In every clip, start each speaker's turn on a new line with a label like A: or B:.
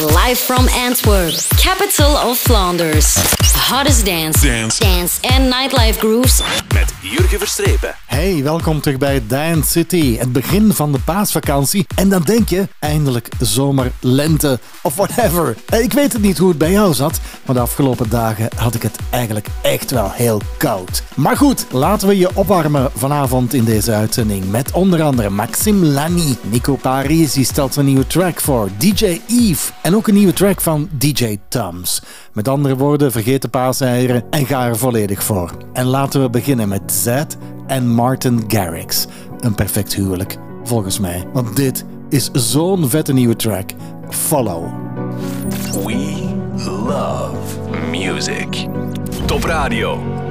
A: live from Antwerp, capital of Flanders. Hottest dance,
B: Dance.
A: dance and nightlife grooves.
B: Met Jurgen Verstrepen.
C: Hey, welkom terug bij Dance City, het begin van de paasvakantie. En dan denk je, eindelijk zomer, lente of whatever. Eh, Ik weet het niet hoe het bij jou zat, maar de afgelopen dagen had ik het eigenlijk echt wel heel koud. Maar goed, laten we je opwarmen vanavond in deze uitzending met onder andere Maxime Lani. Nico Parisi stelt een nieuwe track voor, DJ Eve en ook een nieuwe track van DJ Tums. Met andere woorden, vergeet de en ga er volledig voor. En laten we beginnen met Z en Martin Garrix. Een perfect huwelijk, volgens mij. Want dit is zo'n vette nieuwe track. Follow.
B: We love music. Top Radio.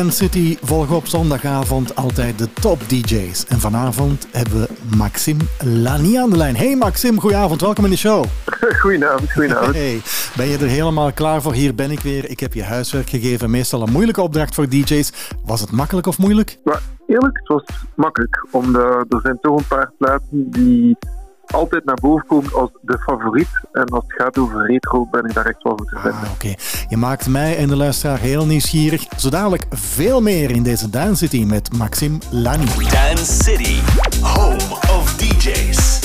C: Dance City volgen op zondagavond altijd de top DJ's. En vanavond hebben we Maxime Lani aan de lijn. Hey Maxime, goedenavond, welkom in de show.
D: Goedenavond, goedenavond.
C: Hey, ben je er helemaal klaar voor? Hier ben ik weer. Ik heb je huiswerk gegeven. Meestal een moeilijke opdracht voor DJ's. Was het makkelijk of moeilijk?
D: Maar eerlijk, het was makkelijk. Omdat er zijn toch een paar platen die altijd naar boven komen als de favoriet. En als het gaat over retro, ben ik daar echt wel goed te vinden.
C: Ah, oké. Je maakt mij en de luisteraar heel nieuwsgierig. Zo dadelijk veel meer in deze Dance City met Maxime Lani.
B: Dance City. Home of DJs.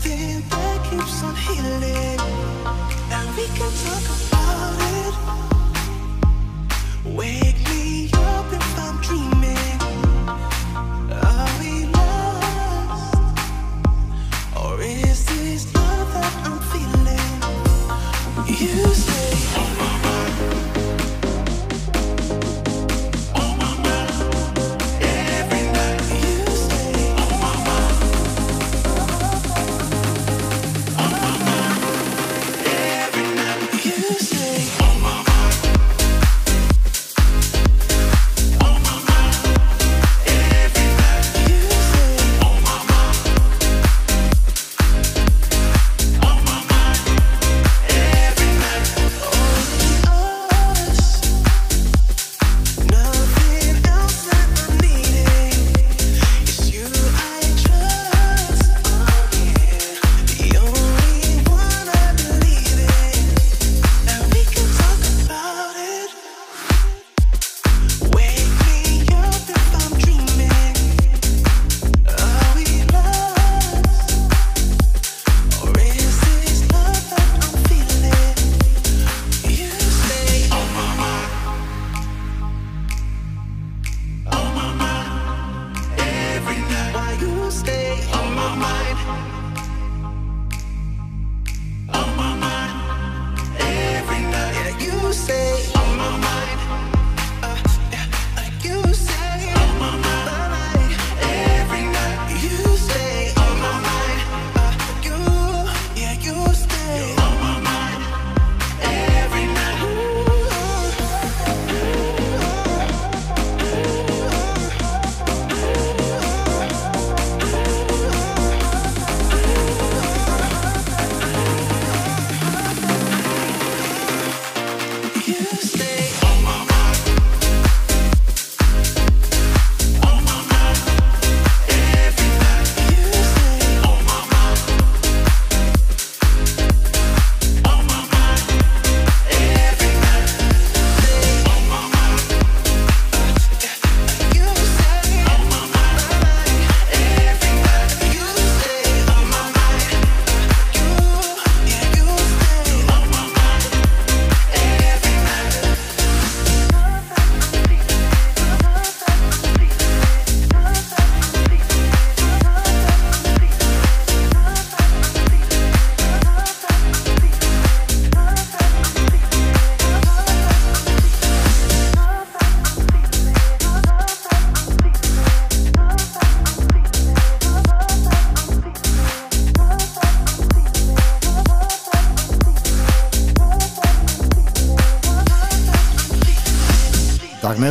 E: Something that keeps on healing, and we can talk about it. Wake me up if I'm dreaming. Are we lost, or is this love that I'm feeling? You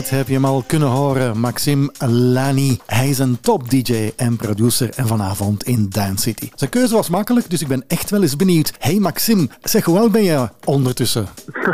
C: Heb je hem al kunnen horen, Maxim Lani. Hij is een top-DJ en producer en vanavond in Dance City. Zijn keuze was makkelijk, dus ik ben echt wel eens benieuwd. Hey Maxim, zeg hoe oud ben je ondertussen?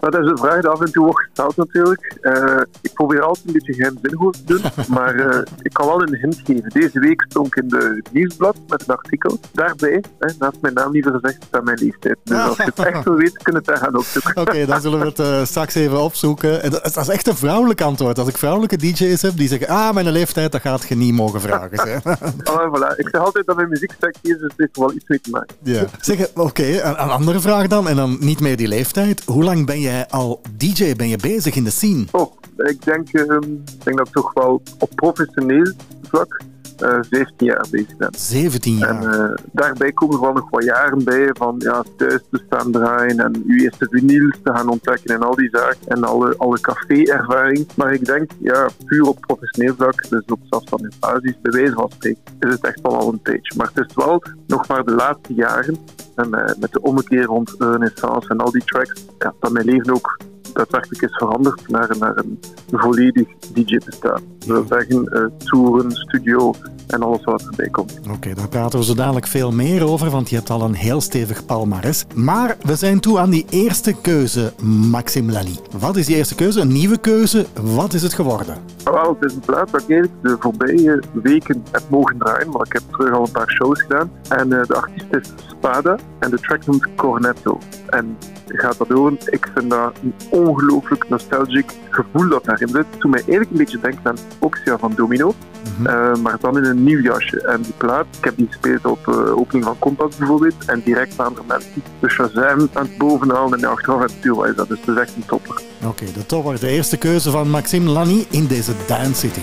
D: Dat is een vraag die af en toe wordt gesteld natuurlijk. Eh, ik probeer altijd een beetje geheimzinnig te doen, maar eh, ik kan wel een hint geven. Deze week stond ik in de nieuwsblad met een artikel. Daarbij, hè, naast mijn naam liever gezegd, staat mijn leeftijd. Dus als je het echt wil weten, kun je het daar gaan opzoeken.
C: Oké, dan zullen we het eh, straks even opzoeken. En Dat dat is echt een vrouwelijk antwoord. Als ik vrouwelijke DJ's heb die zeggen, ah, mijn leeftijd, dat gaat je niet mogen vragen.
D: Ah, voilà. Ik zeg altijd dat mijn muziek is, dus het heeft wel iets mee te maken.
C: Ja. Zeg, oké, een, een andere vraag dan, en dan niet meer die leeftijd. Hoe lang ben jij al DJ, ben je bezig in de scene?
D: Oh, ik denk, ehm, ik denk dat toch wel op professioneel vlak 17 jaar bezig ben.
C: 17 jaar.
D: En eh, daarbij komen er wel nog wat jaren bij van ja, thuis te staan draaien en uw eerste vinyls te gaan ontdekken en al die zaken en alle, alle café-ervaring. Maar ik denk, ja, puur op professioneel vlak, dus op zelfs van in basis, bij wijze van spreken, is het echt wel al een tijdje. Maar het is wel nog maar de laatste jaren, en eh, met de ommekeer rond Renaissance en al die tracks, ja, dat mijn leven ook daadwerkelijk is veranderd naar, naar een volledig DJ-bestaan. Dat wil zeggen, eh, toeren, studio en alles wat erbij komt.
C: Oké, daar praten we zo dadelijk veel meer over, want je hebt al een heel stevig palmares. Maar we zijn toe aan die eerste keuze, Maxim Lally. Wat is die eerste keuze? Een nieuwe keuze? Wat is het geworden?
D: Wel, het is een plaat dat ik eigenlijk de voorbije weken heb mogen draaien, maar ik heb terug al een paar shows gedaan. En eh, de artiest is Spada en de track noemt Cornetto. En gaat dat horen, ik vind dat een ongelooflijk nostalgic gevoel dat daarin zit. Toen mij eigenlijk een beetje denkt aan Oxia van Domino. eh, maar dan in een nieuw jasje. En die plaat, ik heb die gespeeld op de opening van Compass bijvoorbeeld, en direct aan er mensen de Shazam aan het bovenhalen en achteraf aan het stuurwijs. Dat is dus echt een topper.
C: Oké, de topper. De eerste keuze van Maxime Lany in deze Dance City.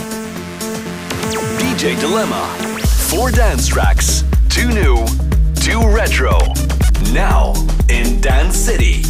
F: DJ Dilemma. Four dance tracks. Two new, two retro. Now in Dance City.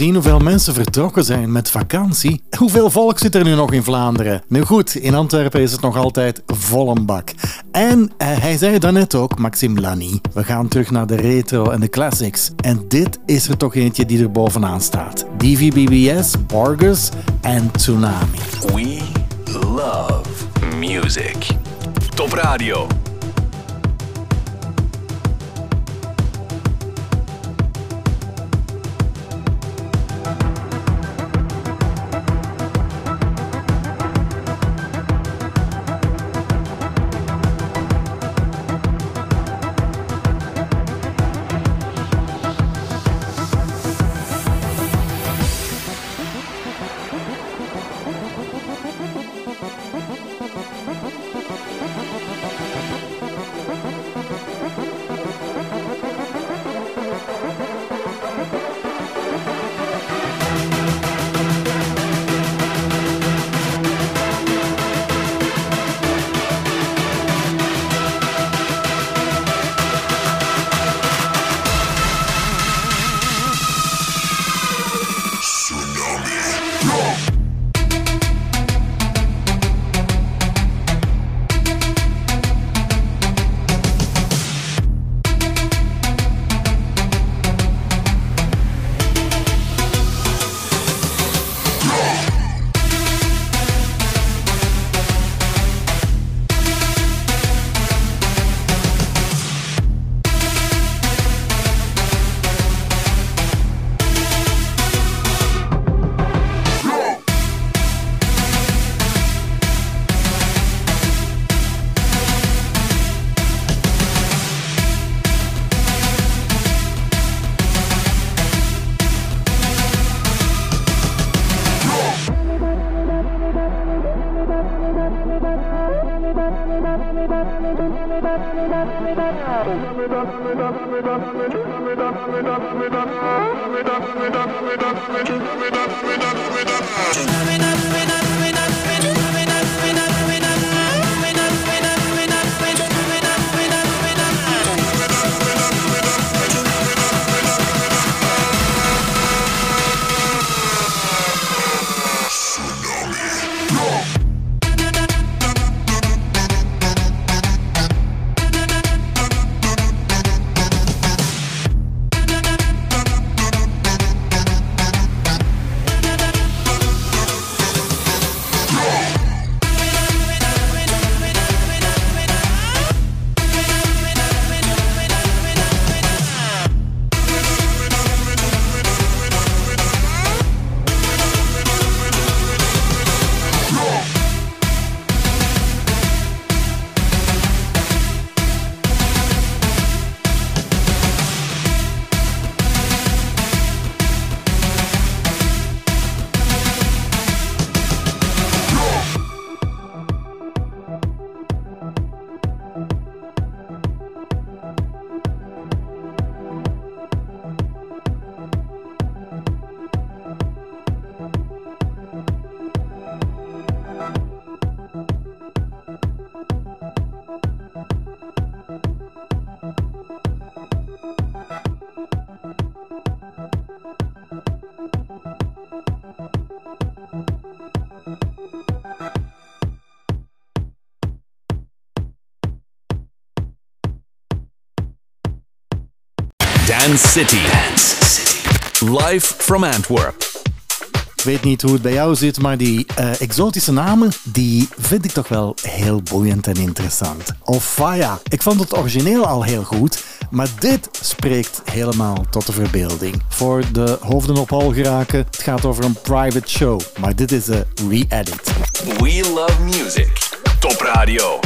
C: Hoeveel mensen vertrokken zijn met vakantie? Hoeveel volk zit er nu nog in Vlaanderen? Nu goed, in Antwerpen is het nog altijd vol een bak. En eh, hij zei daarnet ook, Maxime Lany, we gaan terug naar de retro en de classics. En dit is er toch eentje die er bovenaan staat. DVBBS, Borgers en Tsunami.
F: We love music. Top Radio.
G: Dance City. Dance City. Live from Antwerp.
C: Ik weet niet hoe het bij jou zit, maar die eh, exotische namen, die vind ik toch wel heel boeiend en interessant. Ofaya, ik vond het origineel al heel goed, maar dit spreekt helemaal tot de verbeelding. Voor de hoofden op hol geraken, het gaat over een private show, maar dit is een re-edit.
G: We love music. Top radio.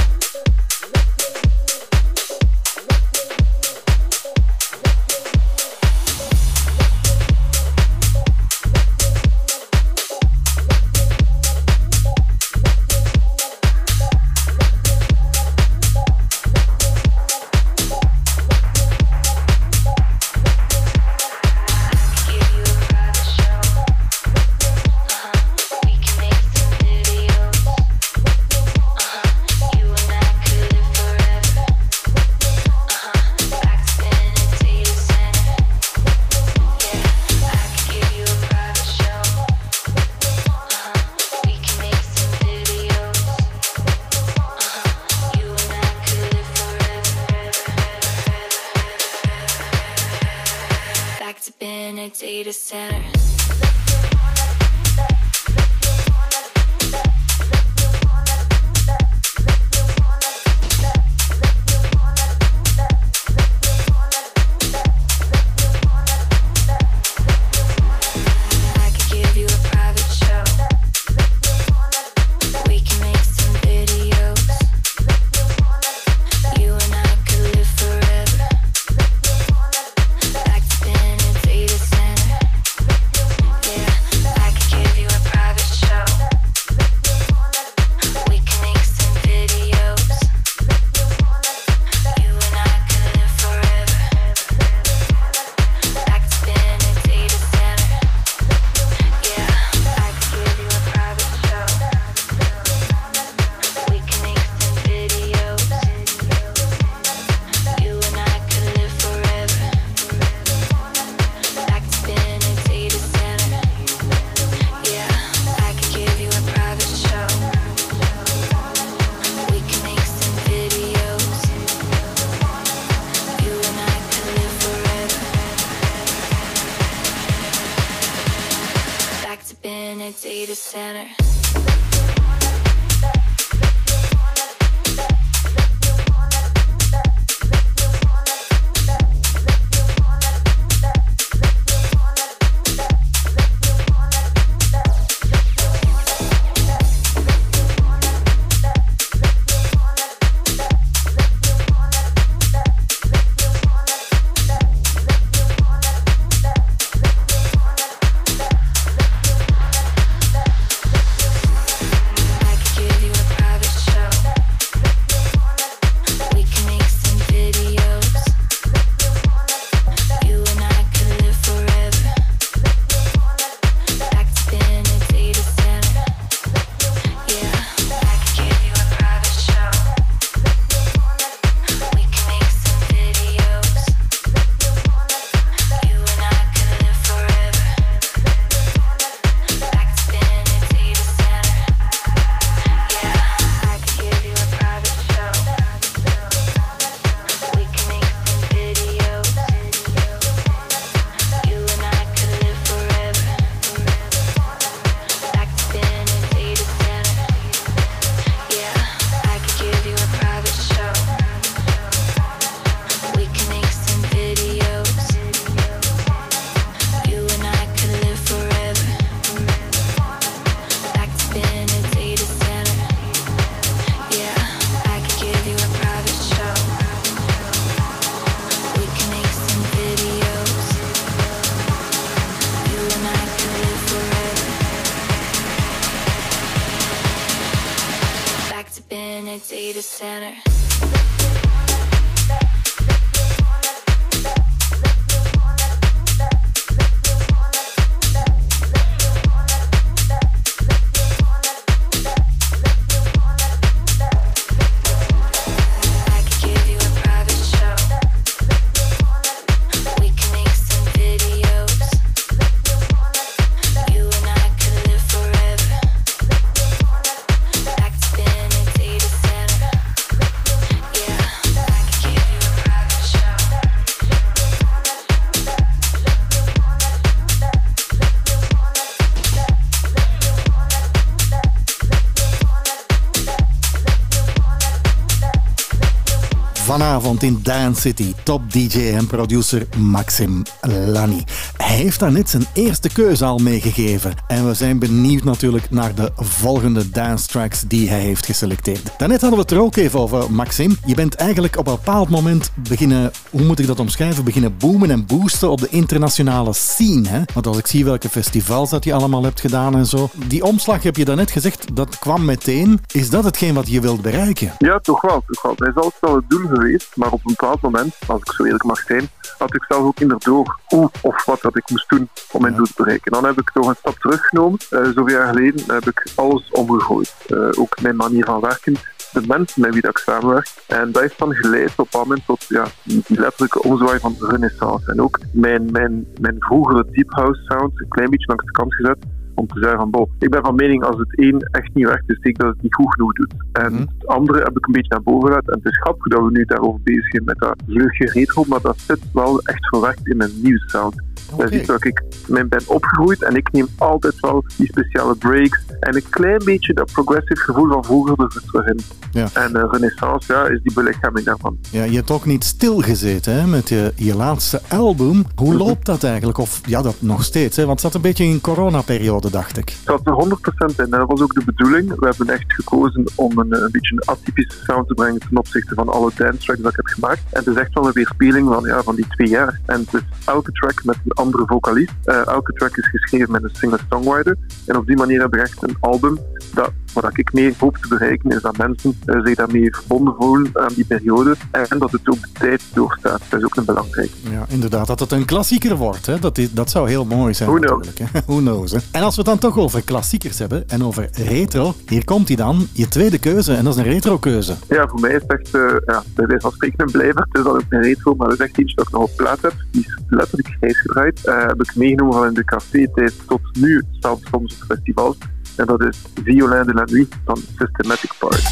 C: Vanavond in Dance City, top DJ en producer Maxim Lani. Hij heeft daarnet zijn eerste keuze al meegegeven. En we zijn benieuwd natuurlijk naar de volgende dance tracks die hij heeft geselecteerd. Daarnet hadden we het er ook even over, Maxim. Je bent eigenlijk op een bepaald moment beginnen, hoe moet ik dat omschrijven, beginnen boomen en boosten op de internationale scene. Hè? Want als ik zie welke festivals dat je allemaal hebt gedaan en zo. Die omslag heb je daarnet gezegd, dat kwam meteen. Is dat hetgeen wat je wilt bereiken?
D: Ja, toch wel, toch wel. Dat is altijd wel het doel geweest, maar op een bepaald moment, als ik zo eerlijk mag zijn, had ik zelf ook door hoe of wat dat ik moest doen om mijn doel te bereiken. Dan heb ik toch een stap teruggenomen. Eh zoveel jaar geleden heb ik alles omgegooid. Eh, ook mijn manier van werken, de mensen met wie dat ik samenwerk. En dat heeft dan geleid op een moment tot ja, die letterlijke omzwaai van de renaissance. En ook mijn, mijn, mijn vroegere deep house sound een klein beetje langs de kant gezet om te zeggen van, bo, ik ben van mening als het een echt niet werkt, is zeker dat het niet goed genoeg doet. En het andere heb ik een beetje naar boven gezet. En het is grappig dat we nu daarover bezig zijn met dat vleugje retro, maar dat zit wel echt verwerkt in mijn nieuwe sound. Dat
C: Oké.
D: is iets waar ik mee ben opgegroeid en ik neem altijd wel die speciale breaks en een klein beetje dat progressive gevoel van vroeger er dus terug in.
C: Ja.
D: En uh, Renaissance ja, is die belichaming daarvan.
C: Ja, je hebt ook niet stilgezeten hè, met je, je laatste album. Hoe loopt dat eigenlijk? Of ja, dat nog steeds, hè? want het zat een beetje in coronaperiode, dacht ik.
D: Het zat er 100% in. Dat was ook de bedoeling. We hebben echt gekozen om een, een beetje een atypische sound te brengen ten opzichte van alle dance tracks dat ik heb gemaakt. En het is echt wel een weerspeling van, ja, van die twee jaar. En het is elke track met een andere vocalist. Eh, elke track is geschreven met een singer-songwriter. En op die manier hebben we echt een album dat, wat ik mee hoop te bereiken, is dat mensen eh, zich daarmee verbonden voelen aan die periode. En dat het ook de tijd doorstaat. Dat is ook een belangrijk.
C: Ja, inderdaad, dat het een klassieker wordt. Hè? Dat, is, dat zou heel mooi zijn
D: Who knows?
C: Who knows, hè? En als we het dan toch over klassiekers hebben en over retro, hier komt hij dan, je tweede keuze, en dat is een retro keuze.
D: Ja, voor mij is het echt, eh, ja, bij wijze van spreken een blijver. Het is dan ook een retro, maar het is echt iets dat ik nog op plaat heb. Die is letterlijk grijs gedraaid. Eh, heb ik meegenomen van in de café tijd tot nu, zelfs soms op festivals. En dat is Violin de la Nuit van Systematic Part.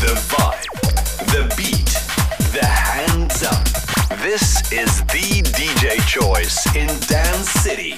G: The vibe, the beat, the hands up. This is the DJ choice in Dance City.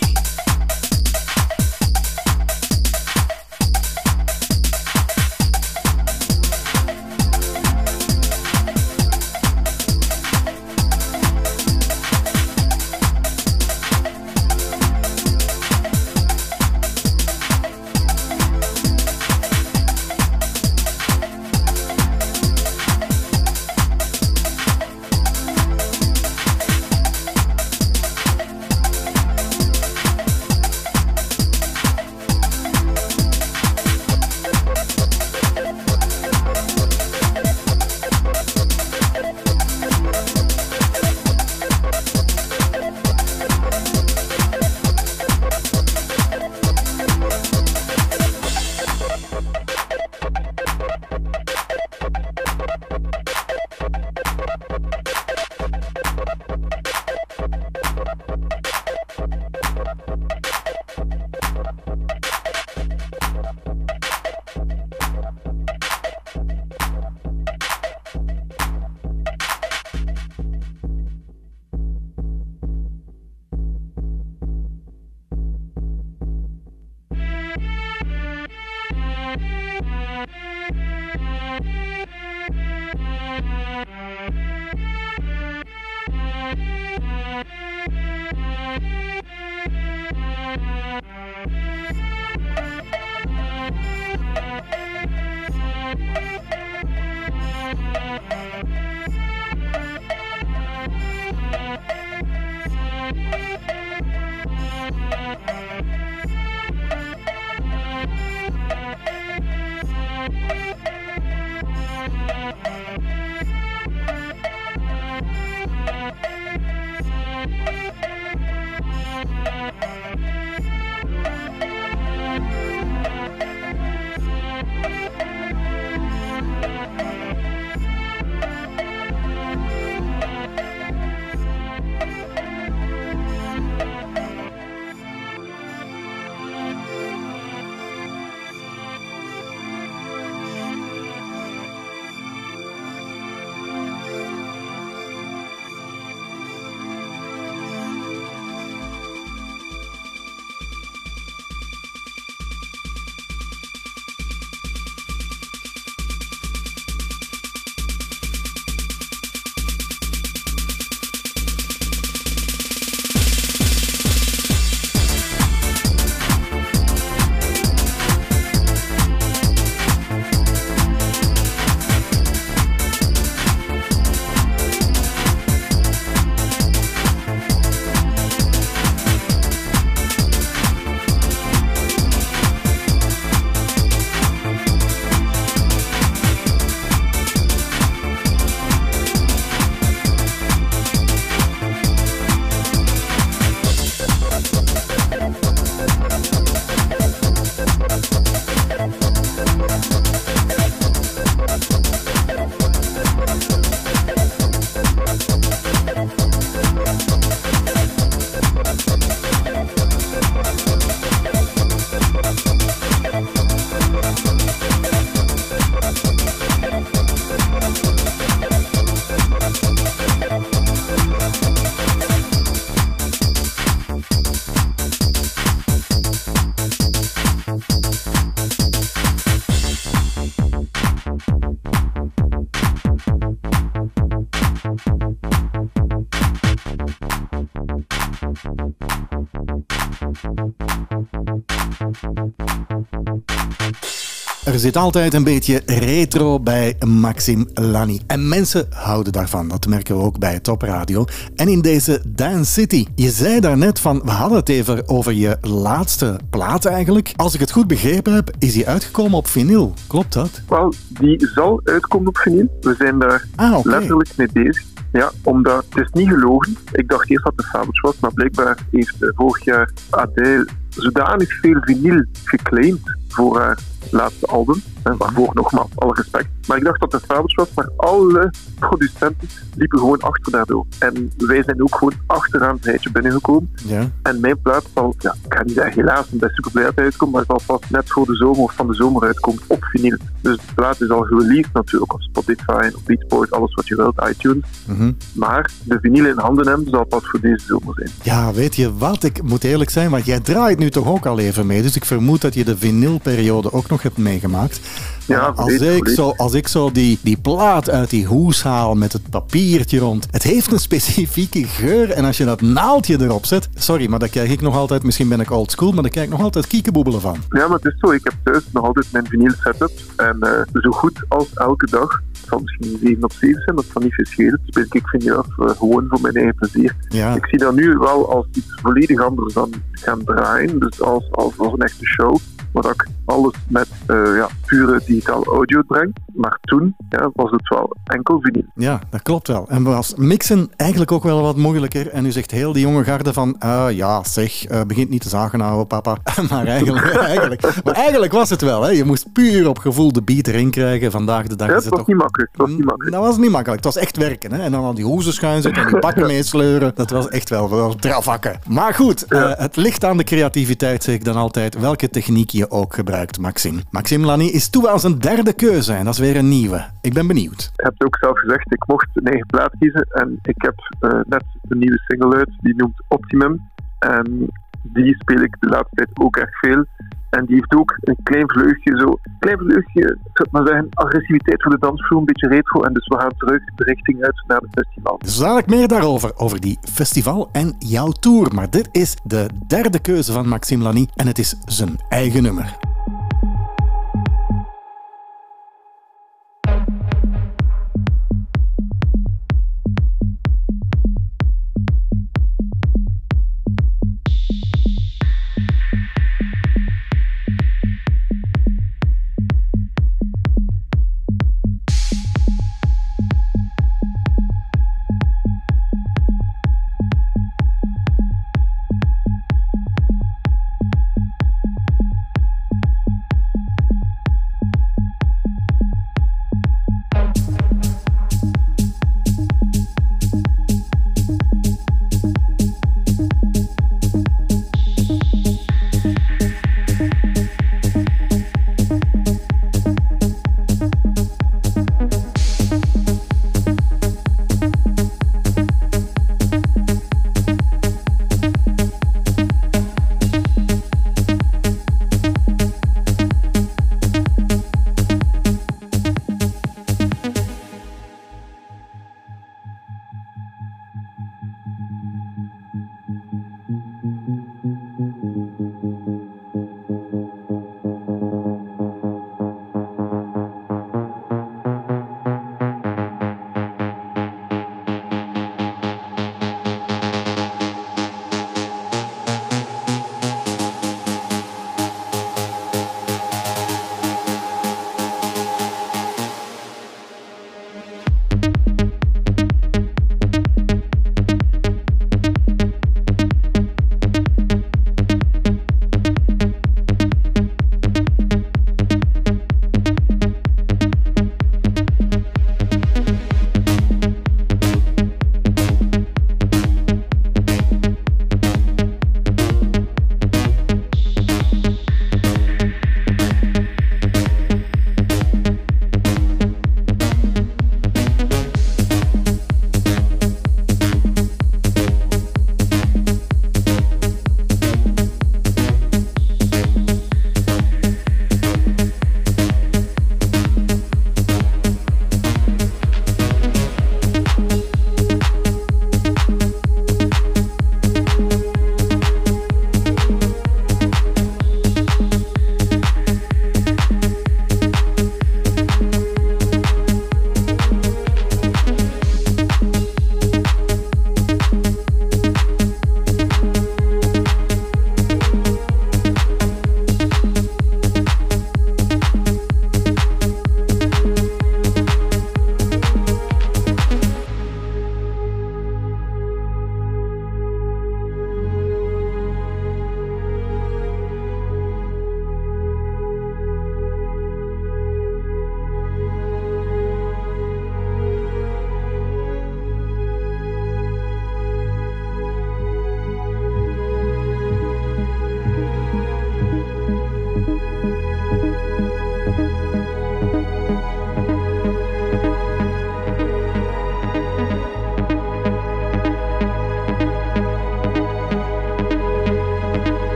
C: Er zit altijd een beetje retro bij Maxim Lani. En mensen houden daarvan. Dat merken we ook bij Top Radio. En in deze Dance City. Je zei daarnet van, we hadden het even over je laatste plaat eigenlijk. Als ik het goed begrepen heb, is die uitgekomen op vinyl. Klopt dat?
D: Wel, die zal uitkomen op vinyl. We zijn daar
C: Ah,
D: letterlijk mee bezig. Ja, omdat het is niet gelogen. Ik dacht eerst dat het fabeltje was, maar blijkbaar heeft eh, vorig jaar Adele zodanig veel vinyl geclaimd voor haar laatste album. En waarvoor nogmaals alle respect. Maar ik dacht dat het een fabeltje was, maar alle producenten liepen gewoon achter daardoor. En wij zijn ook gewoon achteraan het rijtje binnengekomen.
C: Ja.
D: En mijn plaat zal, ja, ik ga niet zeggen helaas bij Superblij uitkomen, maar zal vast net voor de zomer of van de zomer uitkomen op vinyl. Dus de plaat is al gereleased natuurlijk op Spotify, op Beatport, alles wat je wilt, iTunes.
C: Mhm.
D: Maar de vinyl in handen hebben zal pas voor deze zomer zijn.
C: Ja, weet je wat? Ik moet eerlijk zijn, want jij draait nu toch ook al even mee. Dus ik vermoed dat je de vinylperiode ook nog hebt meegemaakt.
D: Ja,
C: als, ik zo, als ik zo die, die plaat uit die hoes haal met het papiertje rond. Het heeft een specifieke geur. En als je dat naaldje erop zet. Sorry, maar daar krijg ik nog altijd. Misschien ben ik old school, maar daar krijg ik nog altijd kiekeboebelen van.
D: Ja, maar het is zo. Ik heb thuis nog altijd mijn vinyl setup. En eh, zo goed als elke dag, het zal misschien 7 op 7 zijn, dat kan niet veel schelen. Speel ik af, eh, gewoon voor mijn eigen plezier.
C: Ja.
D: Ik zie dat nu wel als iets volledig anders dan gaan draaien. Dus als, als, als een echte show. Waar ik alles met eh, ja, pure digitaal audio breng. Maar toen ja, was het wel enkel vinyl.
C: Ja, dat klopt wel. En was mixen eigenlijk ook wel wat moeilijker. En nu zegt heel die jonge garde van, ah ja, zeg, eh, begint niet te zagen houden, papa. maar, eigenlijk, eigenlijk, maar eigenlijk was het wel. Hè. Je moest puur op gevoel de beat erin krijgen. Vandaag de dag
D: Ja,
C: is
D: het was
C: toch...
D: niet makkelijk. Het was niet makkelijk.
C: Dat was niet makkelijk. Het was echt werken. Hè? En dan al die hoezen schuin zitten en die pakken meesleuren. Dat was echt wel, wel dravakken. Maar goed, eh, het ligt aan de creativiteit, zeg ik dan altijd. Welke techniek je ook gebruikt, Maxim. Maxim Lani is toe aan zijn derde keuze. En dat is weer een nieuwe. Ik ben benieuwd.
D: Je hebt ook zelf gezegd, ik mocht een eigen plaat kiezen. En ik heb eh, net een nieuwe single uit, die noemt Optimum. En die speel ik de laatste tijd ook erg veel. En die heeft ook een klein vleugje, zo, klein vleugje, ik zou het maar zeggen, agressiviteit voor de dansvloer, een beetje retro. En dus we gaan terug de richting uit naar de festival.
C: Dus dadelijk meer daarover, over die festival en jouw tour. Maar dit is de derde keuze van Maxime Lani en het is zijn eigen nummer.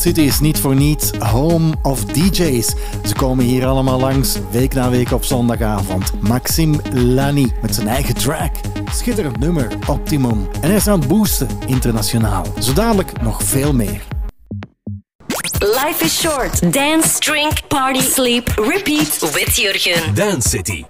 C: City is niet voor niets home of DJ's. Ze komen hier allemaal langs, week na week op zondagavond. Maxime Lani met zijn eigen track. Schitterend nummer, Optimum. En hij is aan het boosten, internationaal. Zo dadelijk nog veel meer.
A: Life is short. Dance, drink, party, sleep, repeat with Jurgen.
E: Dance City.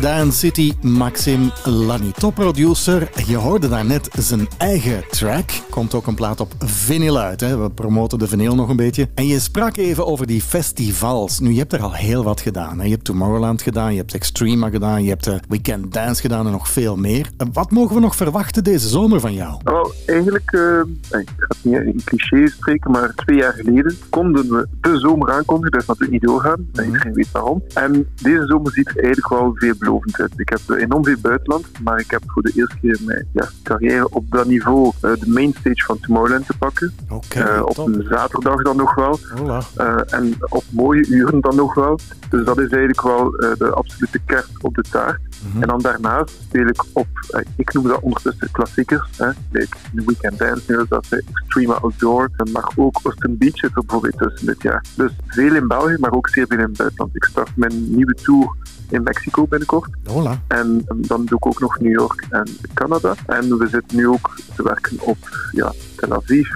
C: Dance City, Maxim Lani, topproducer. Je hoorde daarnet zijn eigen track. Komt ook een plaat op vinyl uit. Hè? We promoten de vinyl nog een beetje. En je sprak even over die festivals. Nu, je hebt er al heel wat gedaan. Hè? Je hebt Tomorrowland gedaan, je hebt Extrema gedaan, je hebt eh, Weekend Dance gedaan en nog veel meer. Eh, Wat mogen we nog verwachten deze zomer van jou?
D: Wel, eigenlijk, eh, niet in clichés spreken, maar twee jaar geleden konden we de zomer aankondigen. Dat is natuurlijk niet doorgaan,
C: Mhm.
D: iedereen weet waarom. En deze zomer ziet er eigenlijk wel veelbelovend uit. Ik heb enorm veel buitenland, maar ik heb voor de eerste keer in mijn ja, carrière op dat niveau eh, de mainstage van Tomorrowland te pakken. Eh, op
C: top.
D: een zaterdag dan nog wel. Eh, en op mooie uren dan nog wel. Dus dat is eigenlijk wel de absolute kerst op de taart. En dan daarnaast speel ik op, ik noem dat ondertussen klassiekers. Hè, like The Weekend Dance, dat ze Extreme Outdoor. Maar ook Austin Beach zit er bijvoorbeeld tussen dit jaar. Dus veel in België, maar ook zeer veel in het buitenland. Ik start mijn nieuwe tour in Mexico binnenkort.
C: Voilà.
D: En dan doe ik ook nog New York en Canada. En we zitten nu ook te werken op ja, Tel Aviv,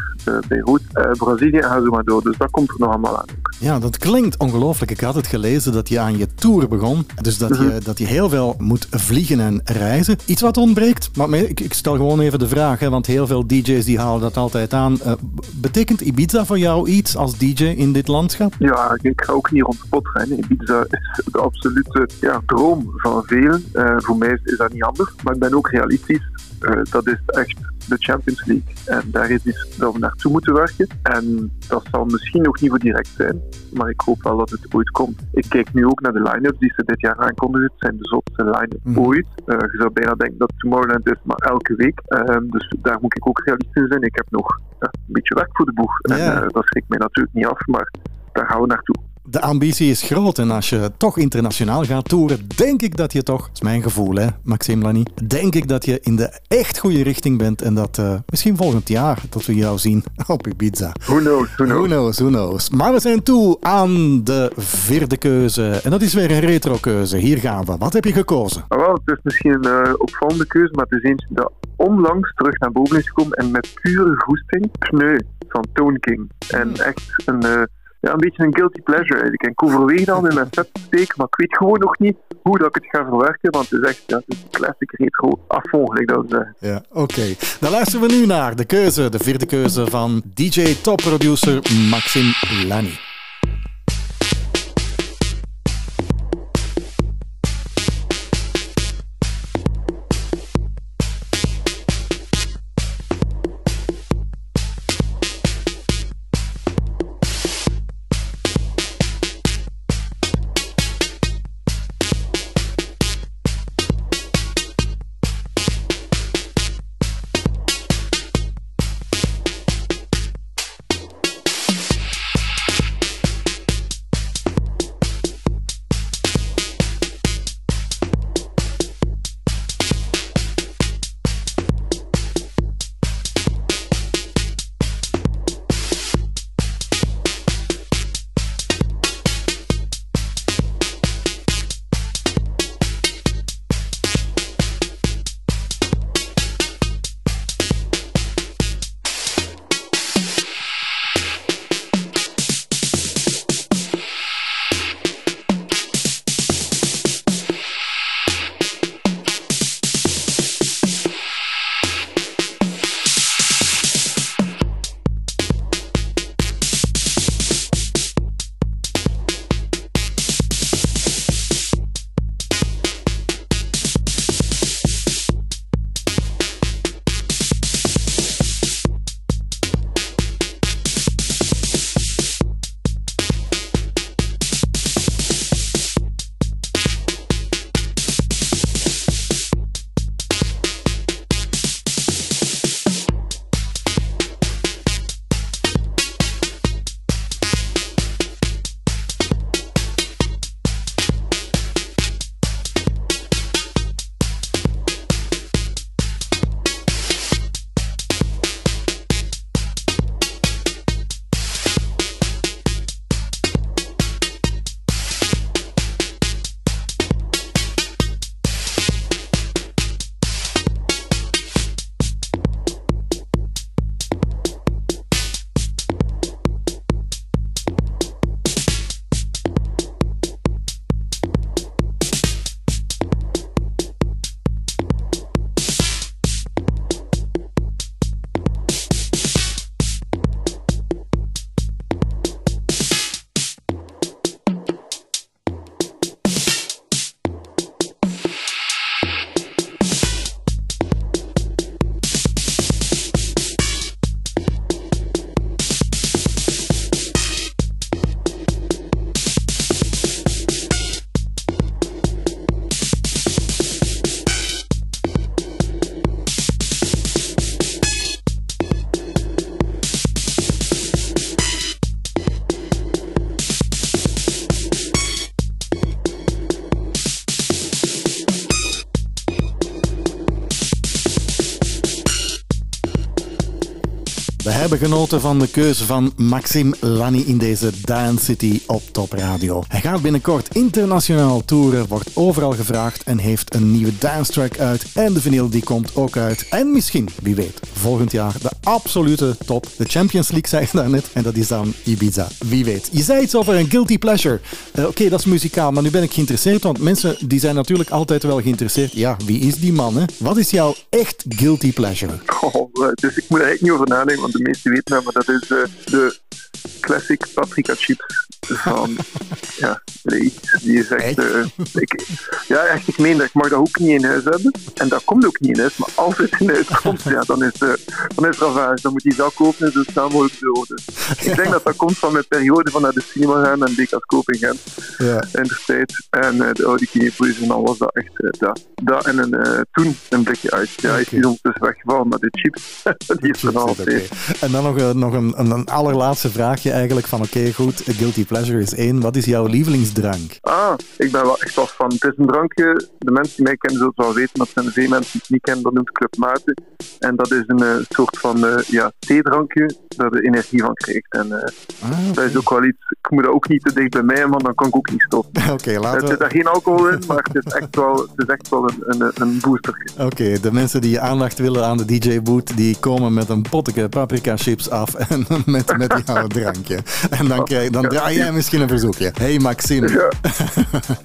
D: Beirut, eh, Brazilië en zo maar door. Dus dat komt er nog allemaal aan.
C: Ja, dat klinkt ongelooflijk. Ik had het gelezen dat je aan je tour begon. Dus dat je, dat je heel veel moet vliegen en reizen. Iets wat ontbreekt, maar ik, ik stel gewoon even de vraag, hè, want heel veel DJ's die halen dat altijd aan. Eh, betekent Ibiza voor jou iets als DJ in dit landschap?
D: Ja, ik ga ook niet rond de pot. Ibiza is de absolute ja, droom van velen. Eh, voor mij is, dat niet anders. Maar ik ben ook realistisch. Eh, dat is echt de Champions League. En daar is iets dat we naartoe moeten werken. En dat zal misschien nog niet voor direct zijn, maar ik hoop wel dat het ooit komt. Ik kijk nu ook naar de line-ups die ze dit jaar aankondigen. Het zijn de zotste line-ups ooit. Eh, je zou bijna denken dat Tomorrowland is, maar elke week. Ehm, dus daar moet ik ook realistisch in zijn. Ik heb nog ja, een beetje werk voor de boeg. En eh, dat schrikt mij natuurlijk niet af, maar daar gaan we naartoe.
C: De ambitie is groot en als je toch internationaal gaat toeren, denk ik dat je toch, dat is mijn gevoel hè, Maxime Lani, denk ik dat je in de echt goede richting bent en dat eh, misschien volgend jaar dat we jou zien op Ibiza.
D: Who knows, who knows.
C: Who knows, who knows. Maar we zijn toe aan de vierde keuze en dat is weer een retro keuze. Hier gaan we. Wat heb je gekozen?
D: Maar wel, het is misschien een eh, opvallende keuze, maar het is eentje dat onlangs terug naar boven is gekomen en met pure goesting. Pneu van Tone King. En echt een, eh, ja, een beetje een guilty pleasure eigenlijk. En ik overweeg dan in mijn set te steken, maar ik weet gewoon nog niet hoe dat ik het ga verwerken, want het is echt ja, het is een classic retro dat.
C: Ja, oké. Dan luisteren we nu naar de keuze, de vierde keuze van DJ top producer Maxime Lani. Genoten van de keuze van Maxime Lani in deze Dance City op Top Radio. Hij gaat binnenkort internationaal toeren, wordt overal gevraagd en heeft een nieuwe dance track uit. En de vinyl die komt ook uit. En misschien, wie weet, volgend jaar de absolute top. De Champions League zei je daarnet en dat is dan Ibiza. Wie weet. Je zei iets over een guilty pleasure. Eh, Oké, dat is muzikaal, maar nu ben ik geïnteresseerd, want mensen die zijn natuurlijk altijd wel geïnteresseerd. Ja, wie is die man? Hè? Wat is jouw echt guilty pleasure?
D: Oh, eh, dus ik moet er eigenlijk niet over nadenken, want de meesten weten dat, maar dat is eh, de classic paprika chips. van, ja, nee, die is echt, eh, ik, ja, echt, ik meen dat, ik mag dat ook niet in huis hebben. En dat komt ook niet in huis, maar als het in huis komt, ja, dan is, eh dan is ravage. Dan moet je zelf kopen en zo snel mogelijk. Dus ik denk dat dat komt van mijn periode van naar de cinema gaan en dikwijls kopen Gent
C: Ja.
D: in de tijd. En eh, de oude kinepoes en al was dat echt dat. Dat en een, toen een blikje uit. Ja, hij is niet ondertussen weggevallen, maar de chips, die is er nog altijd.
C: En dan nog, een, nog een, een, een allerlaatste vraagje eigenlijk van oké, goed, Guilty Pleasure is één. Wat is jouw lievelingsdrank?
D: Ah, ik ben wel echt wel van. Het is een drankje, de mensen die mij kennen zullen het wel weten, maar er zijn veel mensen die het niet kennen, dat noemt Club Mate. En dat is een eh, soort van eh, ja, theedrankje, daar je energie van krijgt. En
C: Ah,
D: dat is ook wel iets, ik moet dat ook niet te dicht bij mij, want dan kan ik ook niet stoppen.
C: Oké,
D: Er
C: laten
D: zit
C: we...
D: daar geen alcohol in, maar het is echt wel, het is echt wel een, een, een booster.
C: Oké, de mensen die aandacht willen aan de DJ-boot, die komen met een potje paprika chips af en met, met jouw drankje. En dan, krijg, dan draai jij misschien een verzoekje. Hey Maxime.
D: Ja.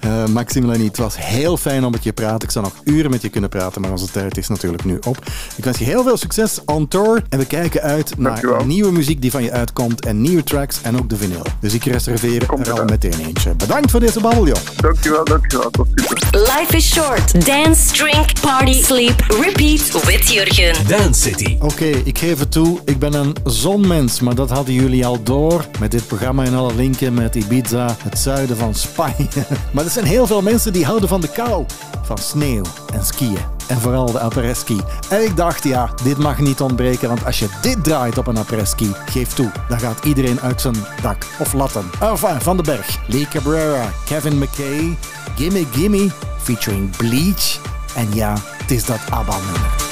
C: Eh, Maxime Lenny, het was heel fijn om met je te praten. Ik zou nog uren met je kunnen praten, maar onze tijd is natuurlijk nu op. Ik wens je heel veel succes on tour en we kijken uit naar
D: Dankjewel.
C: nieuwe muziek die van je uitkomt en nieuwe tracks en ook de vinyl. Dus ik reserveer
D: Komt
C: er al meteen eentje. Bedankt voor deze babbel, joh.
D: Dankjewel, dankjewel, was super.
A: Life is short. Dance, drink, party, sleep, repeat with Jurgen.
G: Dance City.
C: Oké, ik geef het toe. Ik ben een zonmens, maar dat hadden jullie al door. Met dit programma en alle linken met Ibiza, het zuiden van Spanje. Maar er zijn heel veel mensen die houden van de kou. Van sneeuw en skiën. En vooral de après-ski. En ik dacht, ja, dit mag niet ontbreken. Want als je dit draait op een après-ski, geef toe. Dan gaat iedereen uit zijn dak. Of latten. Enfin, van de berg. Lee Cabrera, Kevin McKay, Gimme Gimme, featuring Bleach. En ja, het is dat ABBA-nummer.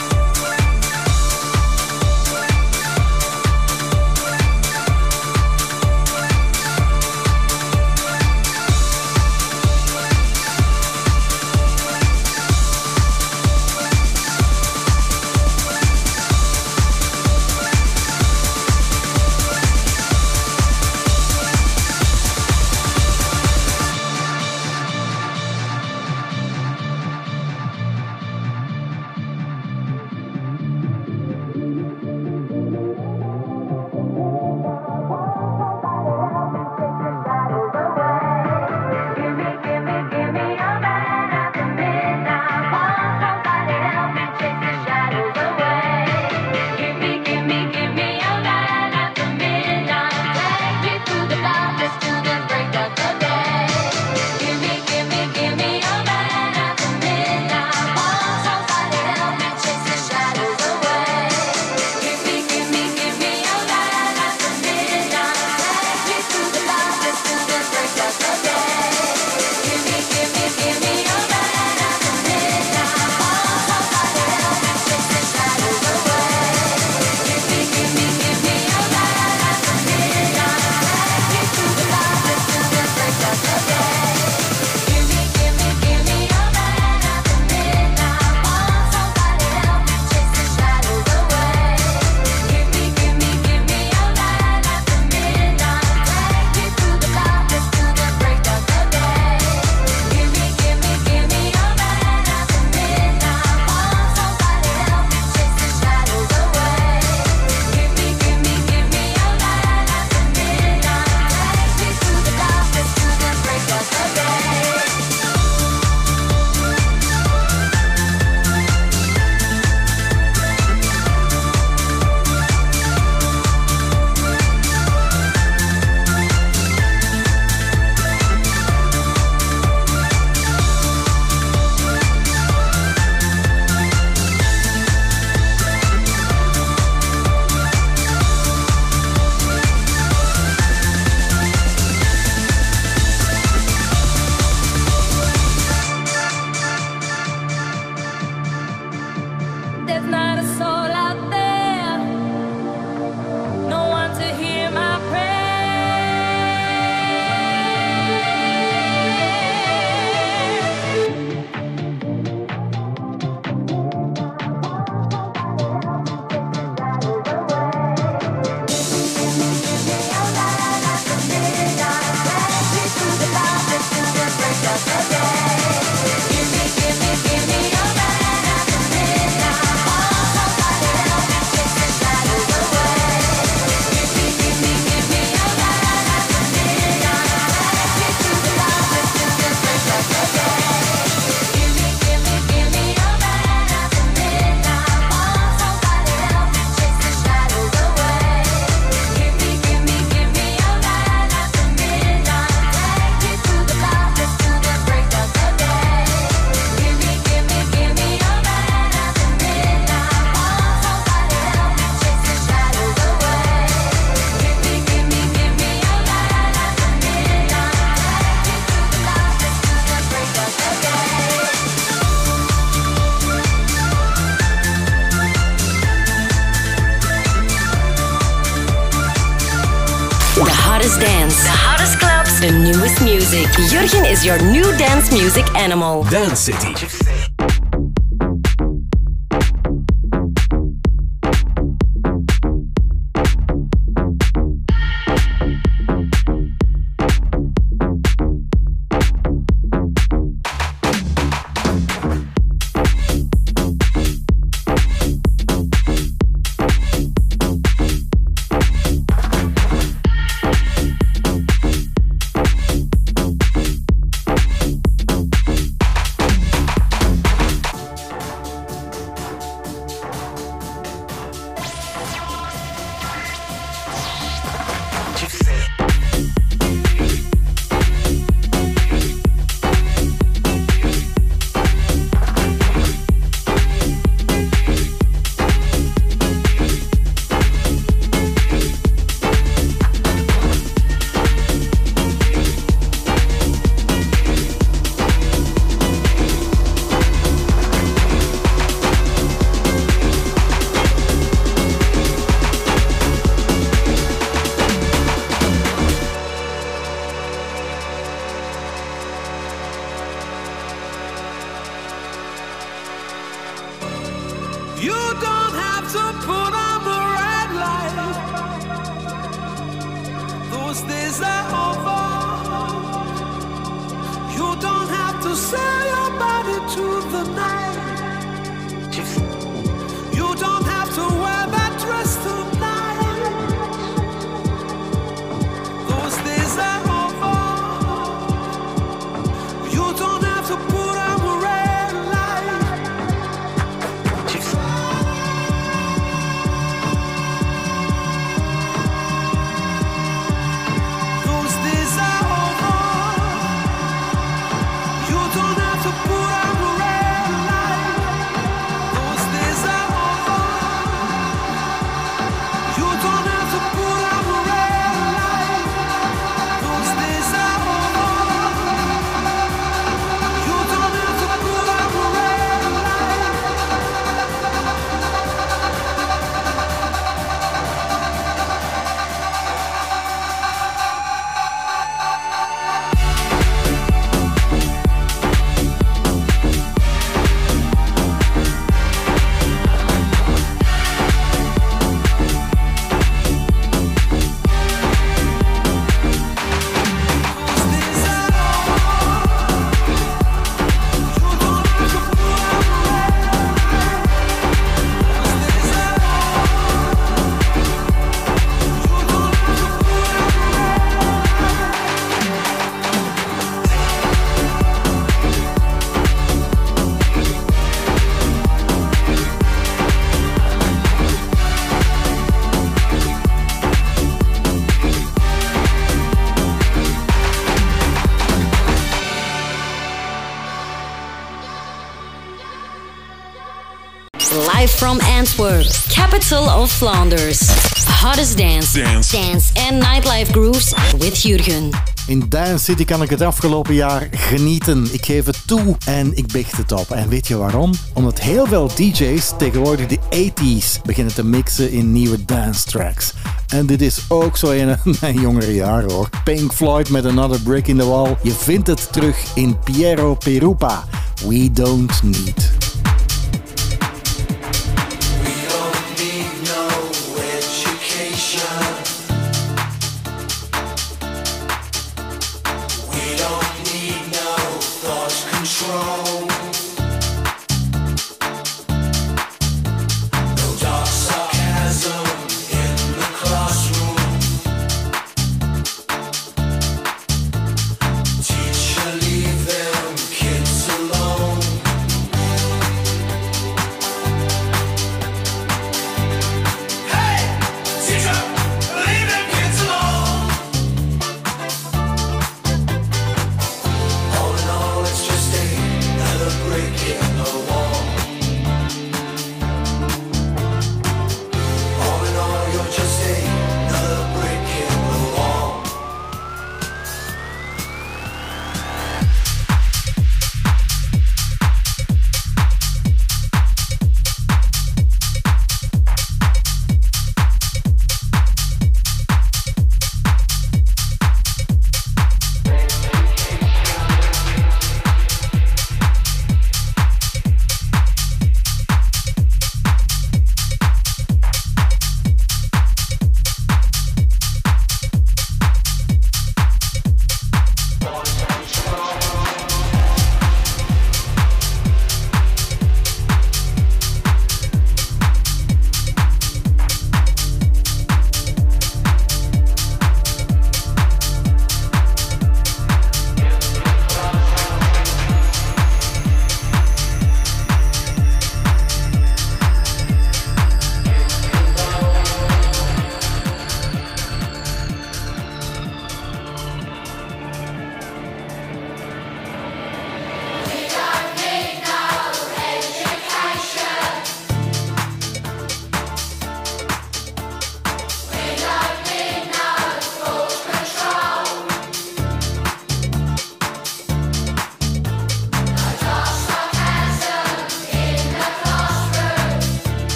A: The hottest dance. The hottest clubs. The newest music. Jurgen is your new dance music animal.
E: Dance City.
A: Antwerp, capital of Flanders. Hottest dance,
E: Dance.
A: dance and nightlife grooves with Jurgen.
C: In Dance City kan ik het afgelopen jaar genieten. Ik geef het toe en ik bicht het op. En weet je waarom? Omdat heel veel DJ's tegenwoordig de 80s beginnen te mixen in nieuwe dance tracks. En dit is ook zo een uit mijn jongere jaren hoor. Pink Floyd met Another Brick in the Wall. Je vindt het terug in Piero Perupa. We don't need.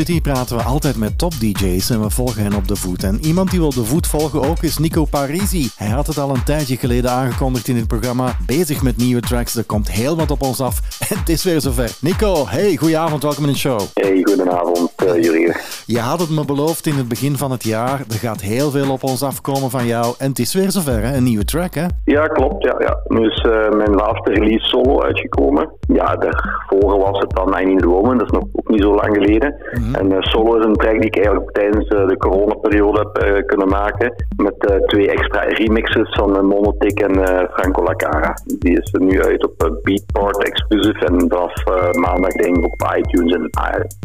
C: City praten we altijd met top DJ's en we volgen hen op de voet. En iemand die we op de voet volgen ook is Nico Parisi. Hij had het al een tijdje geleden aangekondigd in het programma. Bezig met nieuwe tracks, er komt heel wat op ons af. En het is weer zover. Nico, hey, goedenavond, welkom in de show.
H: Hey, goedenavond, uh, Jurgen.
C: Je had het me beloofd in het begin van het jaar. Er gaat heel veel op ons afkomen van jou. En het is weer zover, hè? Een nieuwe track, hè?
H: Ja, klopt. Ja, ja. Nu is uh, mijn laatste release solo uitgekomen. Ja, daarvoor was het dan I Need the Woman. Dat is nog niet zo lang geleden. Mm -hmm. En uh, solo is een track die ik eigenlijk tijdens de coronaperiode heb kunnen maken. Met twee extra remixes van Monotic en Franco Lacara. Die is er nu uit op Beatport exclusive. En vanaf maandag denk ik op iTunes en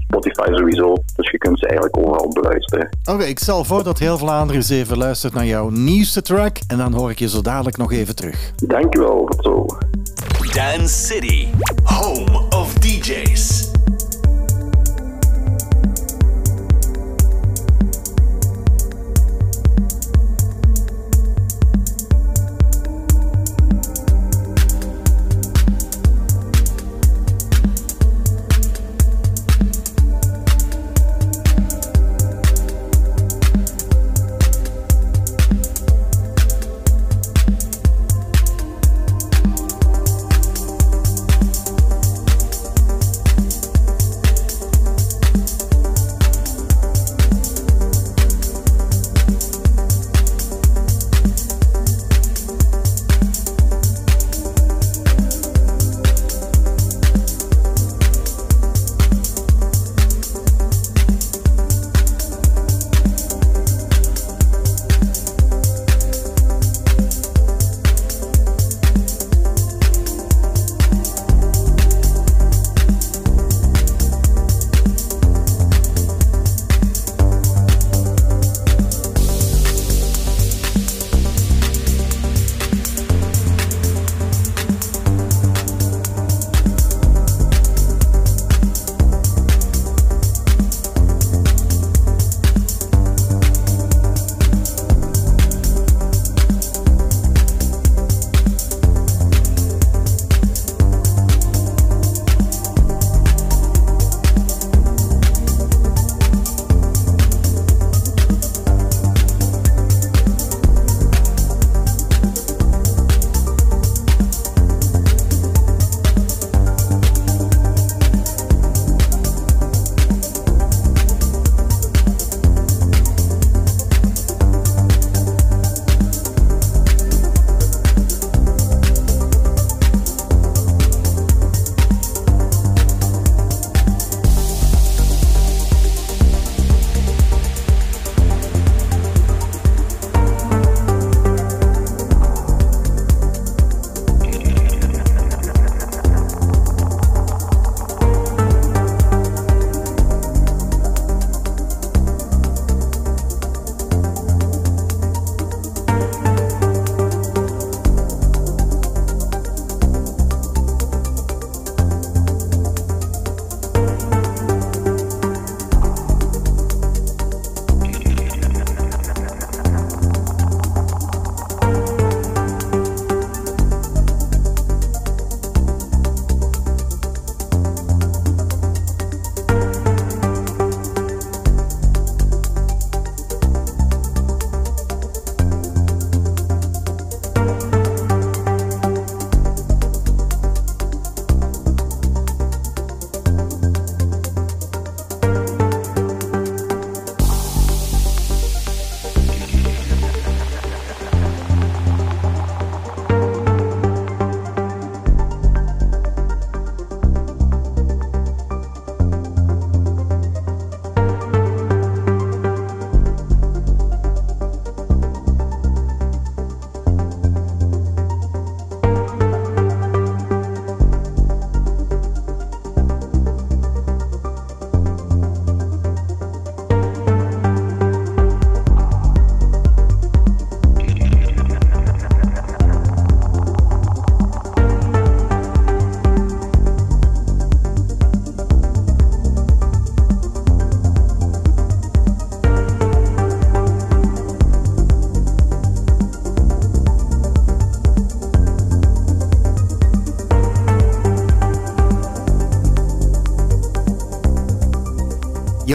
H: Spotify sowieso. Dus je kunt ze eigenlijk overal beluisteren.
C: Oké, okay, ik stel voor dat heel Vlaanderen eens even luistert naar jouw nieuwste track. En dan hoor ik je zo dadelijk nog even terug.
H: Dankjewel, tot zo.
F: Dance City, home of DJs.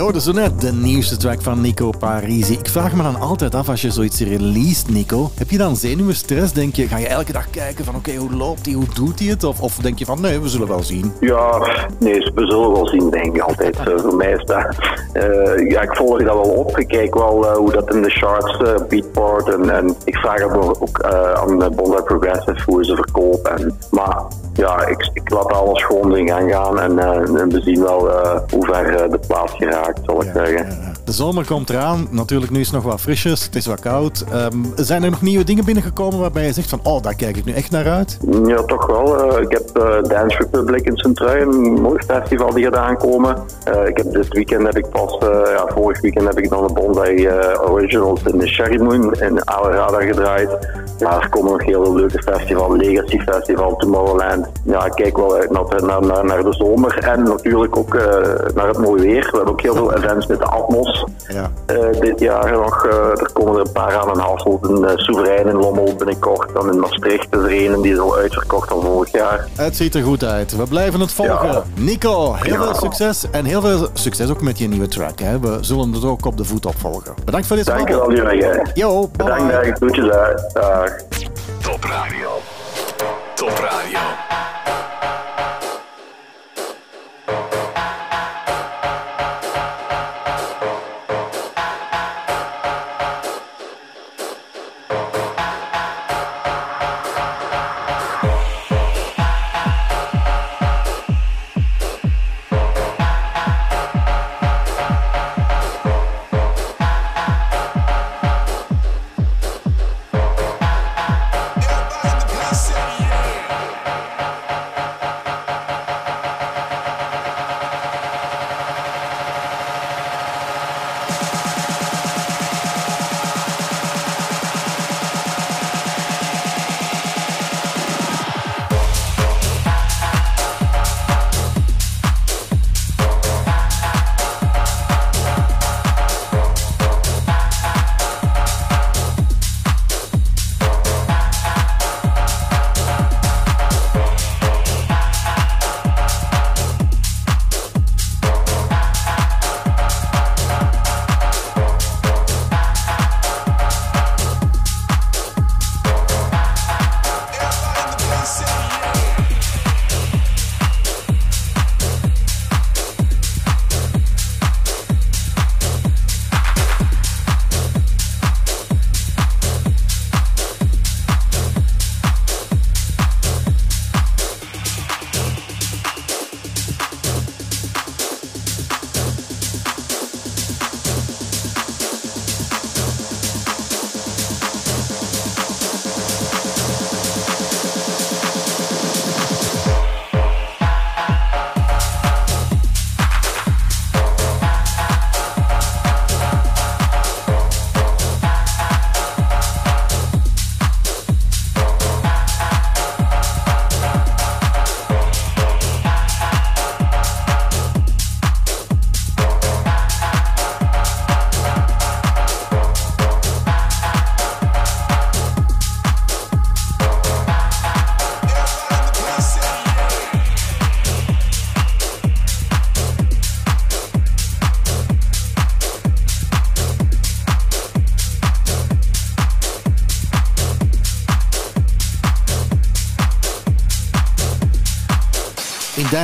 C: Is zo net de nieuwste track van Nico Parisi. Ik vraag me dan altijd af, als je zoiets released, Nico, heb je dan zenuwen, stress? Denk je, ga je elke dag kijken van, oké, hoe loopt hij, hoe doet hij het? Of, of denk je van, nee, we zullen wel zien.
H: Ja, nee, we zullen wel zien, denk ik altijd. Voor mij is dat... eh, ja, ik volg dat wel op. Ik kijk wel eh, hoe dat in de charts, eh, Beatport. En, en ik vraag ook, ook aan uh, Bondi Progressive hoe ze verkopen. En, maar ja, ik laat alles gewoon in gang gaan. En, eh, en we zien wel eh, hoe ver eh, de plaats geraakt, zal ik zeggen.
C: De zomer komt eraan. Natuurlijk, nu is het nog wat frisjes. Het is wat koud. Ehm, zijn er nog nieuwe dingen binnengekomen waarbij je zegt van, oh, daar kijk ik nu echt naar uit?
H: Ja, toch wel. Eh, ik heb eh, Dance Republic in Sint-Trui, een mooi festival die gaat aankomen. Eh, ik heb dit weekend heb ik pas, ja, vorig weekend heb ik dan de Bondi eh, Originals in de Sherry Moon in Alerada gedraaid. Ja, er komen nog heel veel leuke festivals, Legacy Festival, Tomorrowland. Ja, ik kijk wel uit naar, naar, naar, naar de zomer en natuurlijk ook naar het mooie weer. We hebben ook heel veel events met de Atmos.
C: Ja.
H: Eh, dit jaar nog, eh, er komen er een paar aan in Hasselt, een uh, Soeverein in Lommel binnenkort, dan in Maastricht is er een, die is al uitverkocht van vorig jaar.
C: Het ziet er goed uit. We blijven het volgen.
H: Ja.
C: Nico, heel
H: Ja.
C: veel succes. En heel veel succes ook met je nieuwe track. Hè. We zullen het ook op de voet opvolgen. Bedankt voor dit
H: Dankjewel Jurgen.
C: Yo, bye
H: Bedankt. Groetjes uit. Dag.
F: Top Radio. Top Radio.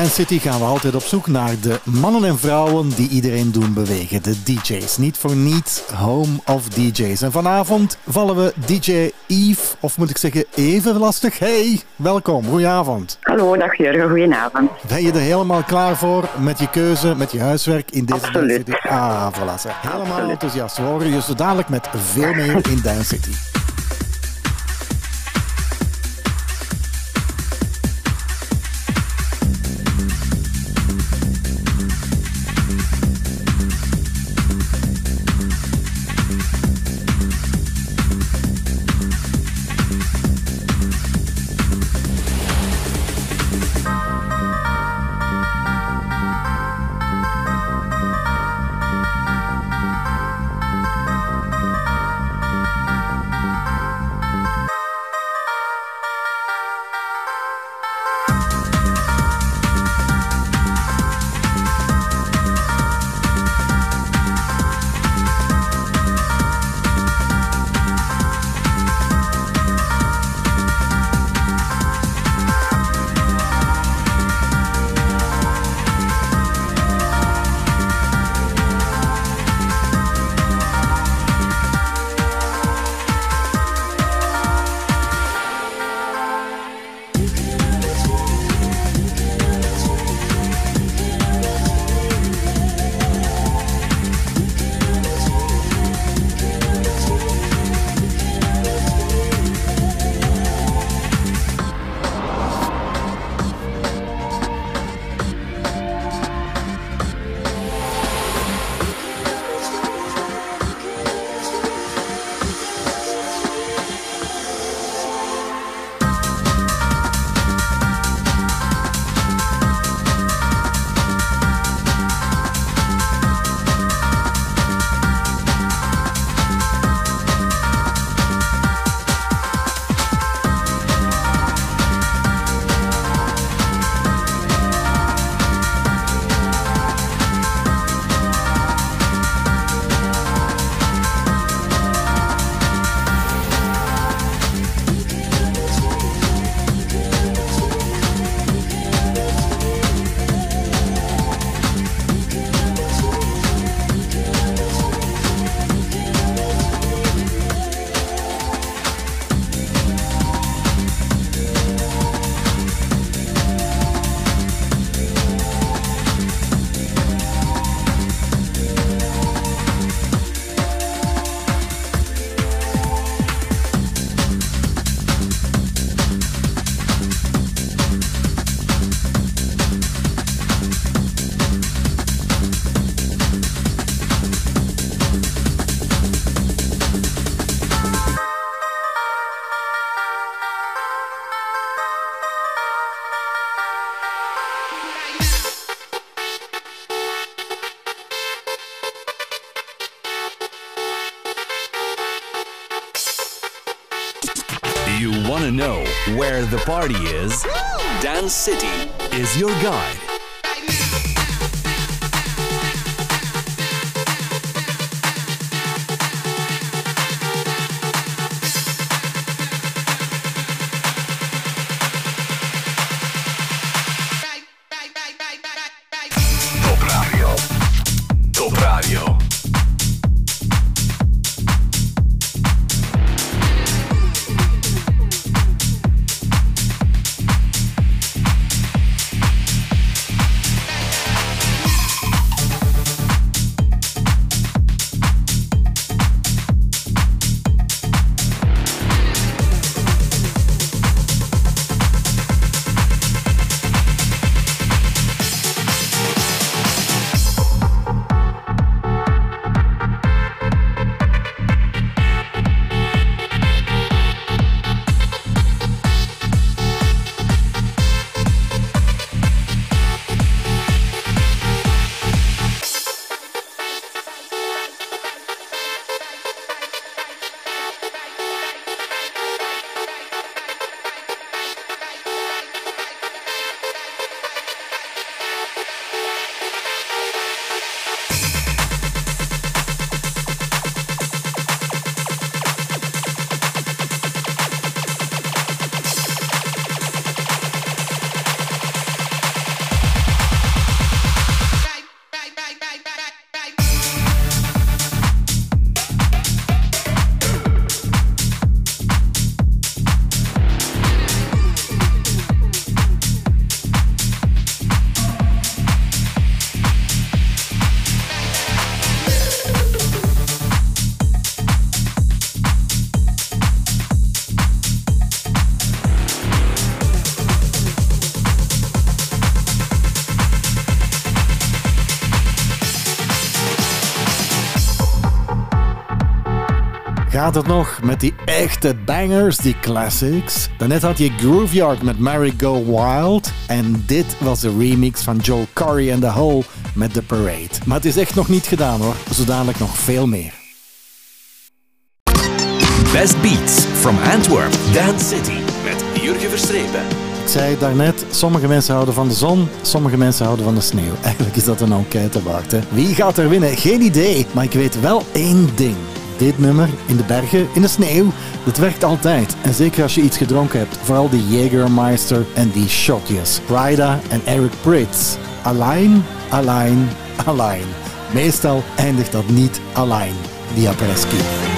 C: Dance City gaan we altijd op zoek naar de mannen en vrouwen die iedereen doen bewegen. De DJ's. Niet voor niets home of DJ's. En vanavond vallen we DJ Yves, of moet ik zeggen even lastig. Hey, welkom. Goedenavond.
I: Hallo, dag Jurgen, goedenavond.
C: Ben je er helemaal klaar voor met je keuze, met je huiswerk in deze
I: Absoluut.
C: Dance City? Ah, voilà. Helemaal
I: Absoluut.
C: enthousiast. We horen je zo dadelijk met veel meer in Dance City.
F: Where the party is? Dance City is your guide.
C: Gaat het nog met die echte bangers, die classics? Daarnet had je Grooveyard met Mary Go Wild. En dit was de remix van Joel Corey and The Hole met The Parade. Maar het is echt nog niet gedaan hoor. Zo dadelijk nog veel meer.
F: Best Beats from Antwerp, Dance City. Met Jurgen Verstrepen.
C: Ik zei daarnet, sommige mensen houden van de zon, sommige mensen houden van de sneeuw. Eigenlijk is dat een enquête waard. Hè? Wie gaat er winnen? Geen idee. Maar ik weet wel één ding. Dit nummer, in de bergen, in de sneeuw, dat werkt altijd. En zeker als je iets gedronken hebt. Vooral die Jägermeister en die shotjes. Prida en Eric Pritz. Alleen, alleen, alleen. Meestal eindigt dat niet alleen, die apres-ski.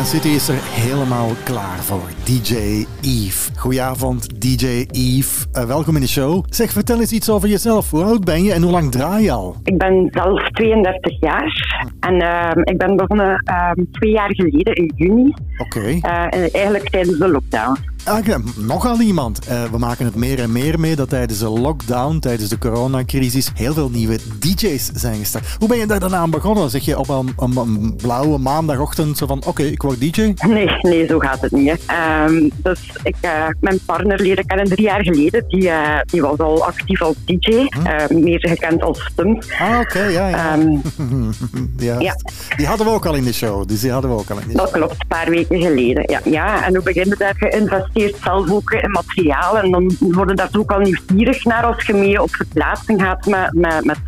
J: Dance City is er helemaal klaar voor. DJ Eve. Goedenavond, DJ Eve. Eh, welkom in de show. Zeg, vertel eens iets over jezelf. Hoe oud ben je en hoe lang draai je al?
I: Ik ben zelf 32 jaar en ehm, ik ben begonnen ehm, twee jaar geleden in juni,
J: Oké.
I: eh, en eigenlijk tijdens de lockdown.
J: Ah, ja, nogal iemand. Eh, we maken het meer en meer mee dat tijdens de lockdown, tijdens de coronacrisis, heel veel nieuwe DJ's zijn gestart. Hoe ben je daar dan aan begonnen? Zeg je op een, een- een blauwe maandagochtend zo van, oké, ik word DJ?
I: Nee, nee, zo gaat het niet. Ehm, dus ik, eh, mijn partner leren kennen drie jaar geleden. Die, eh, die was al actief als DJ, eh, meer gekend als Stum.
J: Ah, oké, ja, ja.
I: Ehm,
J: Juist.
I: Ja.
J: Die hadden we ook al in de show. Dus die hadden we ook al in de show.
I: dat klopt, een paar weken geleden. Ja, ja. en hoe beginnen daar geïnvesteerd zelf ook in materiaal. En dan worden daar ook al nieuwsgierig naar als je mee op verplaatsing gaat met, met, met.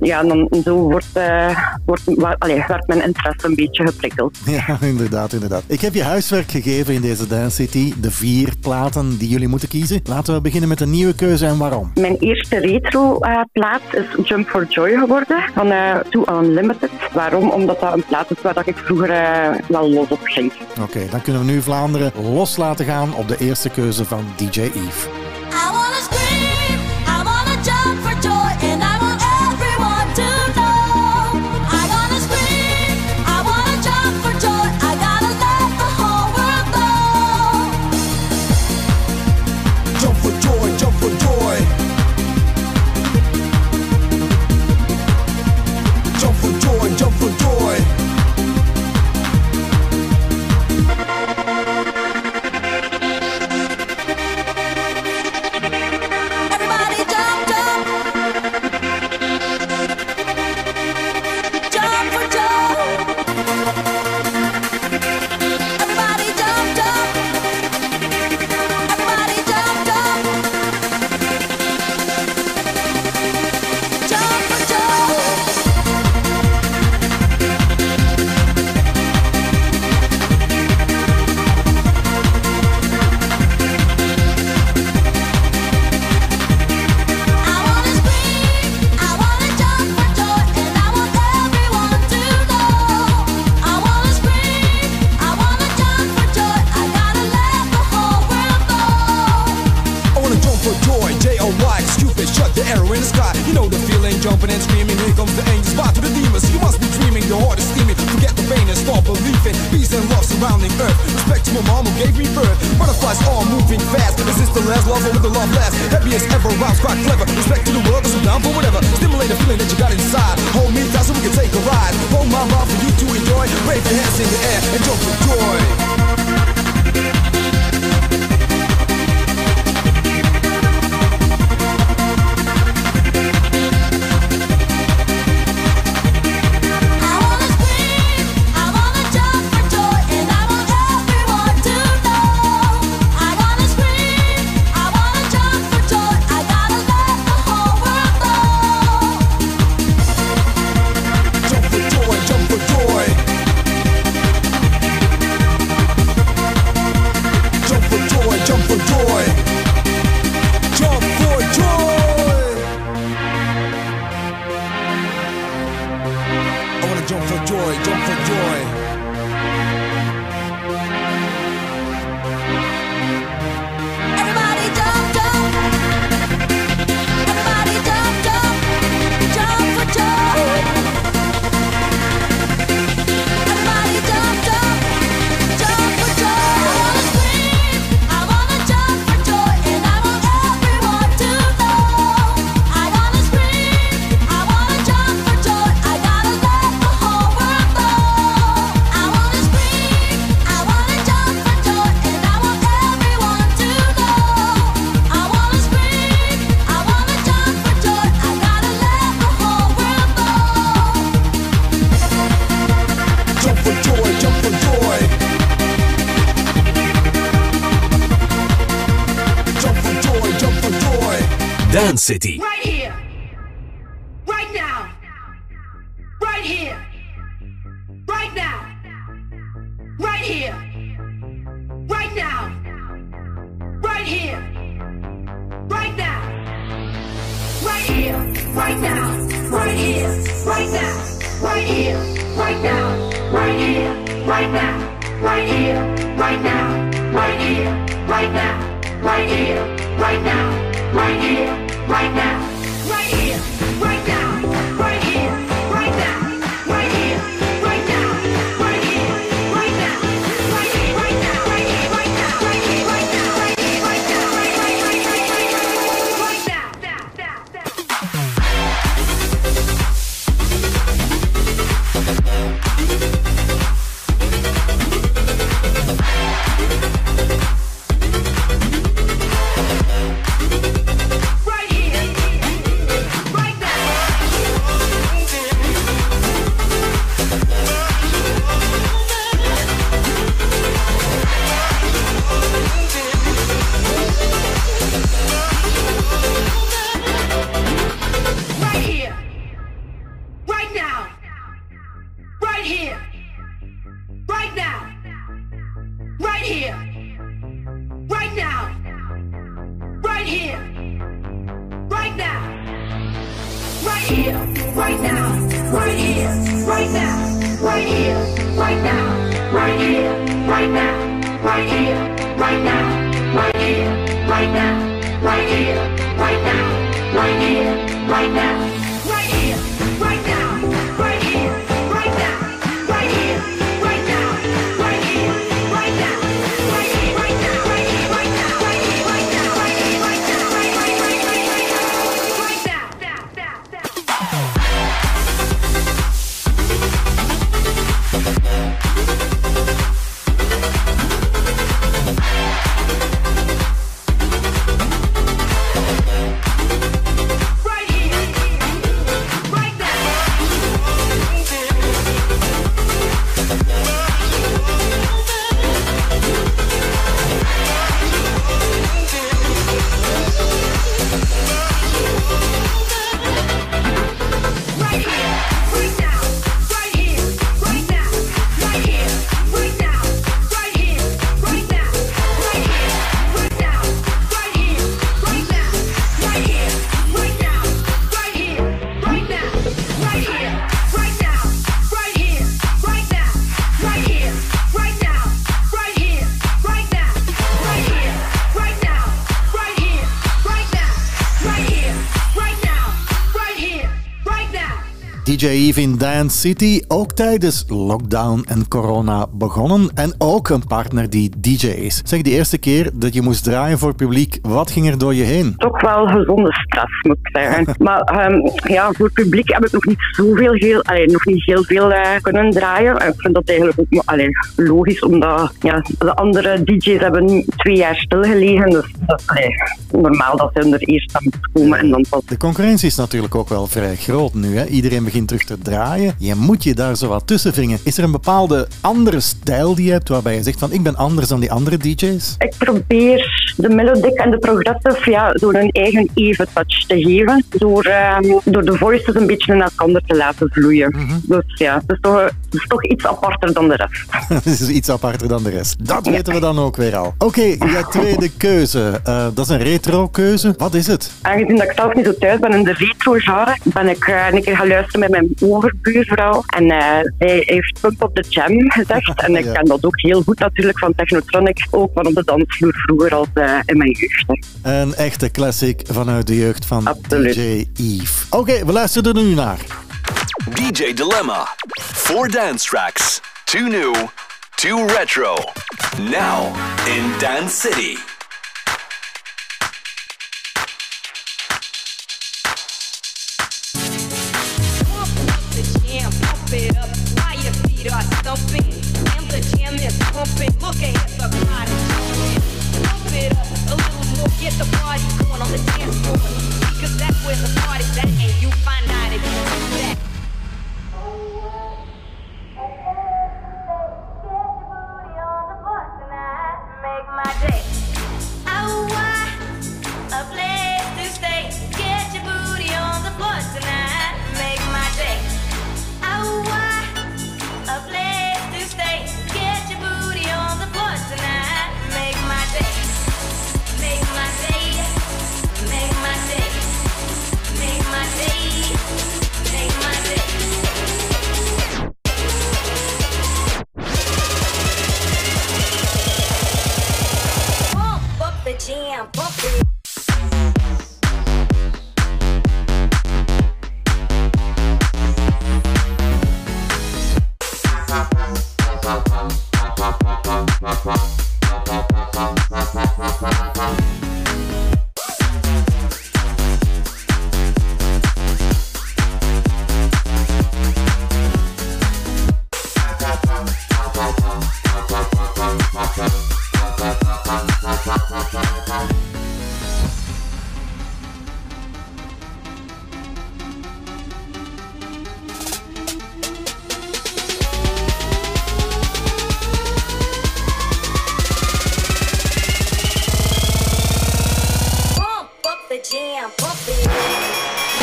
I: Ja, en dan en zo wordt, eh, wordt, allee, werd mijn interesse een beetje geprikkeld.
J: Ja, inderdaad, inderdaad. Ik heb je huiswerk gegeven in deze Dance City. De vier platen die jullie moeten kiezen. Laten we beginnen met een nieuwe keuze en waarom.
I: Mijn eerste retro-plaat is Jump for Joy geworden van eh To Unlimited. Waarom? Omdat dat een plaat is waar dat ik vroeger eh, wel los op ging.
J: Oké, dan kunnen we nu Vlaanderen los laten gaan op de eerste keuze van DJ Eve.
K: Right now. Right here. Right now. Right here. Right now. right here, right now, right here, right now, right here, right now, right here, right now, right here,
C: DJ Eve in Dance City, ook tijdens lockdown en corona begonnen. En ook een partner die DJ is. Zeg, de eerste keer dat je moest draaien voor publiek, wat ging er door je heen?
I: Toch wel gezonde stress, moet ik zeggen. maar ehm, ja, voor het publiek heb ik nog niet zoveel, heel, allee, nog niet heel veel eh, kunnen draaien. En ik vind dat eigenlijk ook allee, logisch, omdat ja, de andere DJ's hebben twee jaar stilgelegen. Dus dat is allee, normaal dat ze er eerst aan moeten komen en dan pas
C: De concurrentie is natuurlijk ook wel vrij groot nu. Hè? Iedereen begint terug te draaien. Je moet je daar zo wat tussen vingen. Is er een bepaalde andere stijl die je hebt waarbij je zegt van ik ben anders dan die andere DJ's?
I: Ik probeer de melodic en de progressive ja, door een eigen even touch te geven. Door, ehm, door de voices een beetje naar elkaar te laten vloeien. Dus ja, het is, toch, het is toch iets aparter dan de rest.
C: Dat is iets aparter dan de rest. Dat weten we dan ook weer al. Oké, je tweede keuze. Eh, dat is een retro keuze. Wat is het?
I: Aangezien dat ik zelf niet zo thuis ben in de retro-genre, ben ik eh, een keer gaan luisteren met mijn overbuurvrouw. En eh, zij heeft Pump op the Jam gezegd. En ik
C: Ja.
I: ken dat ook heel goed natuurlijk van Technotronic. Ook van op de dansvloer vroeger als eh, in mijn jeugd. hè.
C: Een echte classic vanuit de jeugd van
I: Absoluut.
C: DJ Eve. Oké, we luisteren er nu naar.
G: DJ Dilemma. Four dance tracks. Two new, two retro. Now in Dance City.
K: Is pumping. Look ahead, the crowd. Pump it up a little more, get the party going on the dance floor. Because that's where the party's at, and you find out if you do that. Make my day. jam, bump it.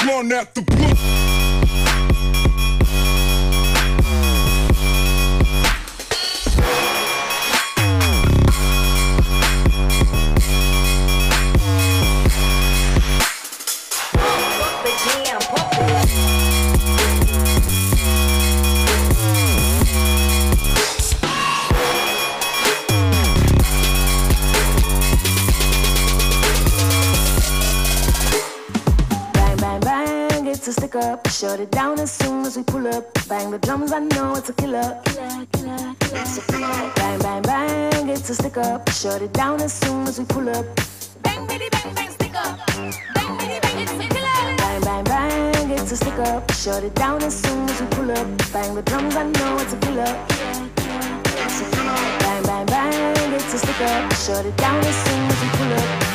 L: Run at the blue.
M: Shut it down as soon as we pull up. Bang the drums, I know it's a killer. Killer, killer, killer. Bang, bang, bang, it's a stick up. Shut it down as soon as we pull up.
K: Bang, bitty, bang, bang, stick up. Bang, bitty, bang, it's a killer.
M: Bang, bang, bang, it's a stick up. Shut it down as soon as we pull up. Bang the drums, I know it's a killer. it's a killer. Bang, bang, bang, it's a stick up. Shut it down as soon as we pull up.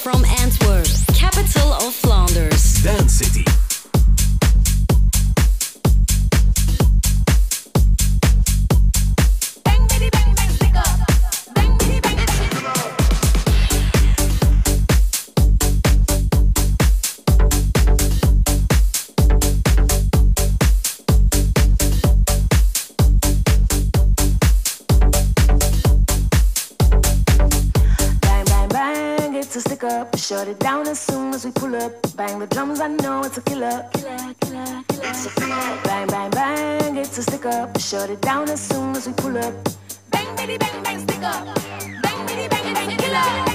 A: From Antwerp, capital of Flanders.
G: Dance City.
M: Shut it down as soon as we pull up. Bang the drums, I know it's a killer. Killer, killer, killer. Bang, bang, bang, it's a stick up. Shut it down as soon as we pull up.
K: Bang, bitty, bang, bang, stick up. Bang, bitty, bang, it's a killer.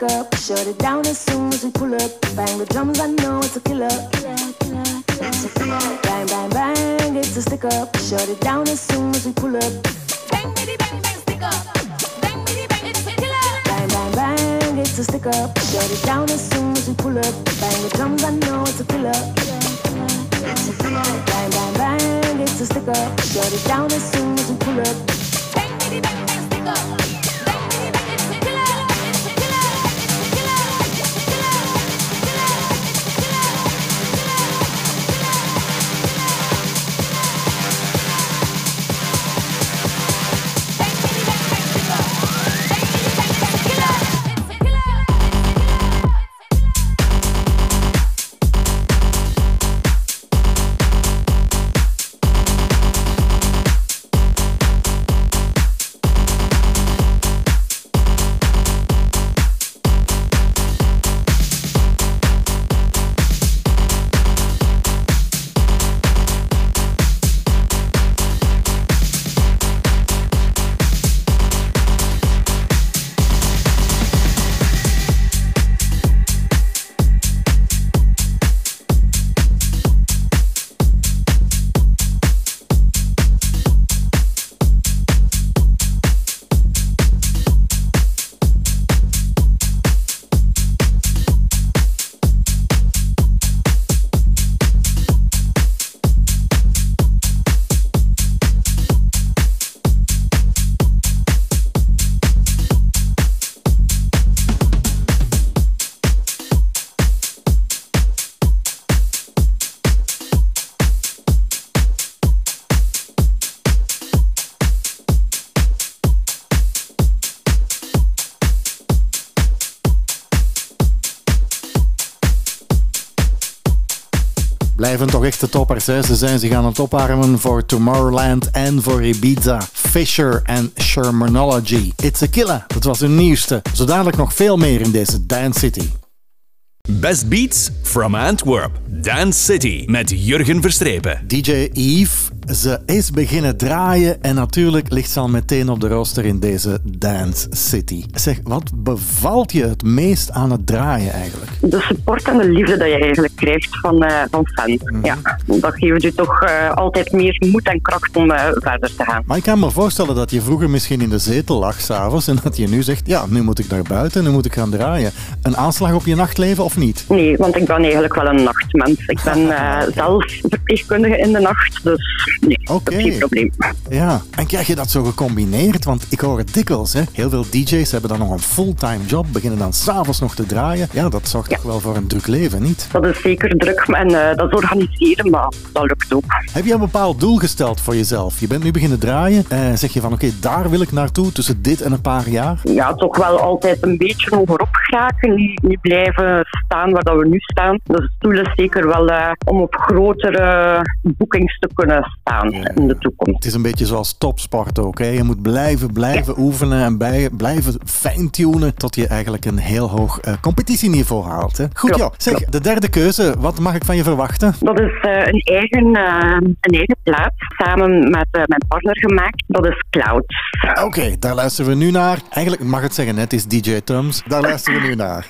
K: Bang, it's a
M: stick up. Shut it down as soon as we pull up. Bang the drums, I know it's a killer. Killer, killer, killer. Bang, bang, bang, it's a stick up. Shut it down as soon as we pull up.
K: Bang, bitty, bang, bang, stick up. Bang, bitty, bang, it's a killer.
M: Bang, bang, bang, it's a stick up. Shut it down as soon as we pull up. Bang the drums, I know it's a killer. Bang, bang, bang, it's a stick up. Shut it down as soon as we pull up.
K: Bang, bitty, bang, bang, stick up.
C: Blijven toch echt de toppers. Hè? Ze zijn zich aan het opwarmen voor Tomorrowland en voor Ibiza. Fisher en Shermanology. It's a Killer, dat was hun nieuwste. Zo dadelijk nog veel meer in deze Dance City.
F: Best Beats from Antwerp. Dance City met Jurgen Verstrepen.
C: DJ Yves, ze is beginnen draaien en natuurlijk ligt ze al meteen op de rooster in deze Dance City. Zeg, wat bevalt je het meest aan het draaien eigenlijk?
I: De support en de liefde dat je eigenlijk krijgt van, eh, van fans. Ja, dat geeft je toch eh, altijd meer moed en kracht om eh, verder te gaan.
C: Maar ik kan me voorstellen dat je vroeger misschien in de zetel lag s'avonds en dat je nu zegt, ja, nu moet ik naar buiten, nu moet ik gaan draaien. Een aanslag op je nachtleven of niet?
I: Nee, want ik ben eigenlijk wel een nachtmens. Ik ben zelf verpleegkundige in de nacht, dus nee, dat is geen probleem.
C: Ja, en krijg je dat zo gecombineerd? Want ik hoor het dikwijls, hè. Heel veel DJ's hebben dan nog een fulltime job, beginnen dan s'avonds nog te draaien. Ja, dat zorgt toch wel voor een druk leven, niet?
I: Dat is zeker druk en eh, dat is organiseren, maar dat lukt ook.
C: Heb je een bepaald doel gesteld voor jezelf? Je bent nu beginnen draaien. Eh, zeg je van, oké, daar wil ik naartoe tussen dit en een paar jaar?
I: Ja, toch wel altijd een beetje hogerop geraken. Niet, niet blijven staan waar dat we nu staan. Dus het doel is zeker wel eh, om op grotere boekings te kunnen staan in de toekomst.
C: Het is een beetje zoals topsport ook. Hè? Je moet blijven, blijven oefenen en bij, blijven fine-tunen tot je eigenlijk een heel hoog eh, competitieniveau haalt. Hè? Goed, ja. Zeg, de derde keuze. Wat mag ik van je verwachten?
I: Dat is eh, een, eigen, eh, een eigen plaat, samen met eh, mijn partner gemaakt. Dat is Clouds.
C: Oké, daar luisteren we nu naar. Eigenlijk mag het zeggen, het is DJ Tums. Daar luisteren we nu naar.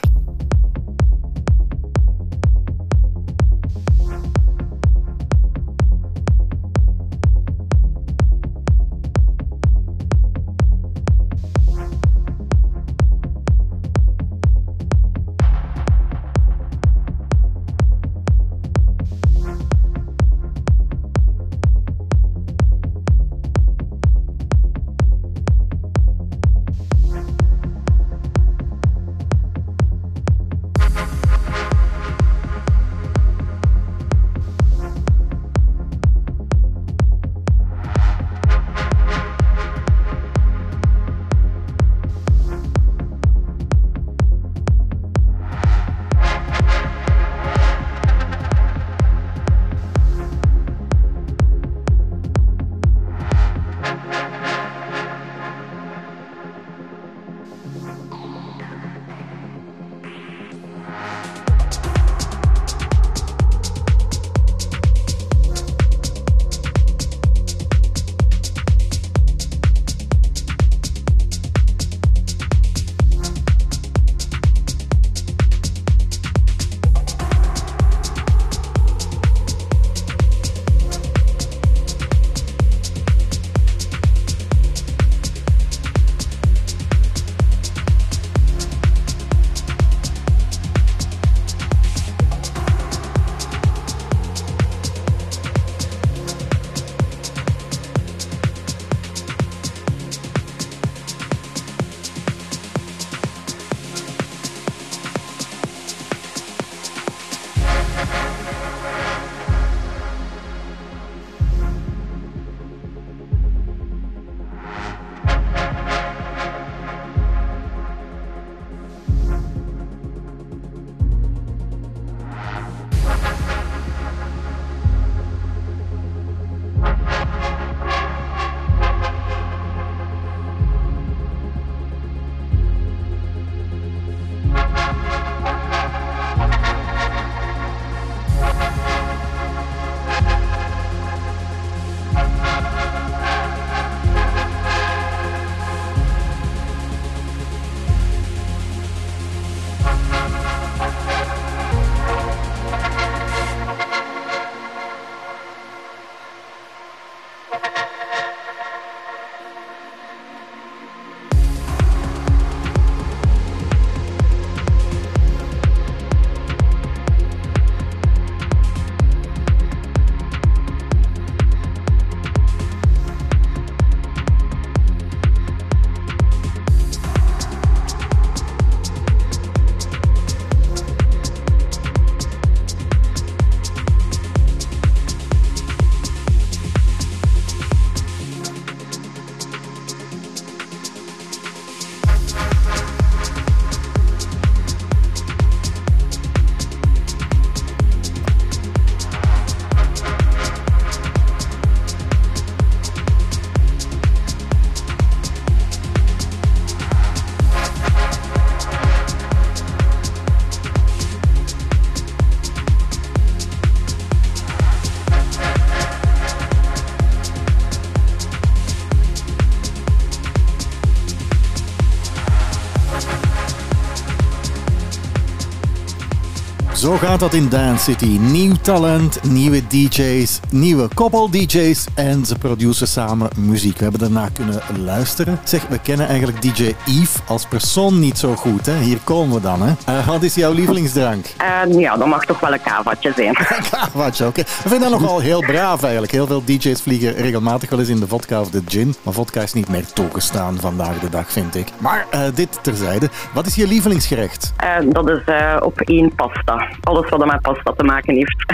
C: Zo gaat dat in Dance City. Nieuw talent, nieuwe DJ's, nieuwe koppel-DJ's en ze produceren samen muziek. We hebben daarna kunnen luisteren. Zeg, we kennen eigenlijk DJ Yves als persoon niet zo goed. Hè? Hier komen we dan. Hè? Eh, wat is jouw lievelingsdrank?
I: En ja, dat mag toch wel een kavatje zijn.
C: Kavaatje, oké. We vinden dat nogal heel braaf eigenlijk. Heel veel DJ's vliegen regelmatig wel eens in de vodka of de gin. Maar vodka is niet meer toegestaan vandaag de dag, vind ik. Maar eh, dit terzijde. Wat is je lievelingsgerecht?
I: Dat is eh, op één pasta. Alles wat met pasta te maken heeft.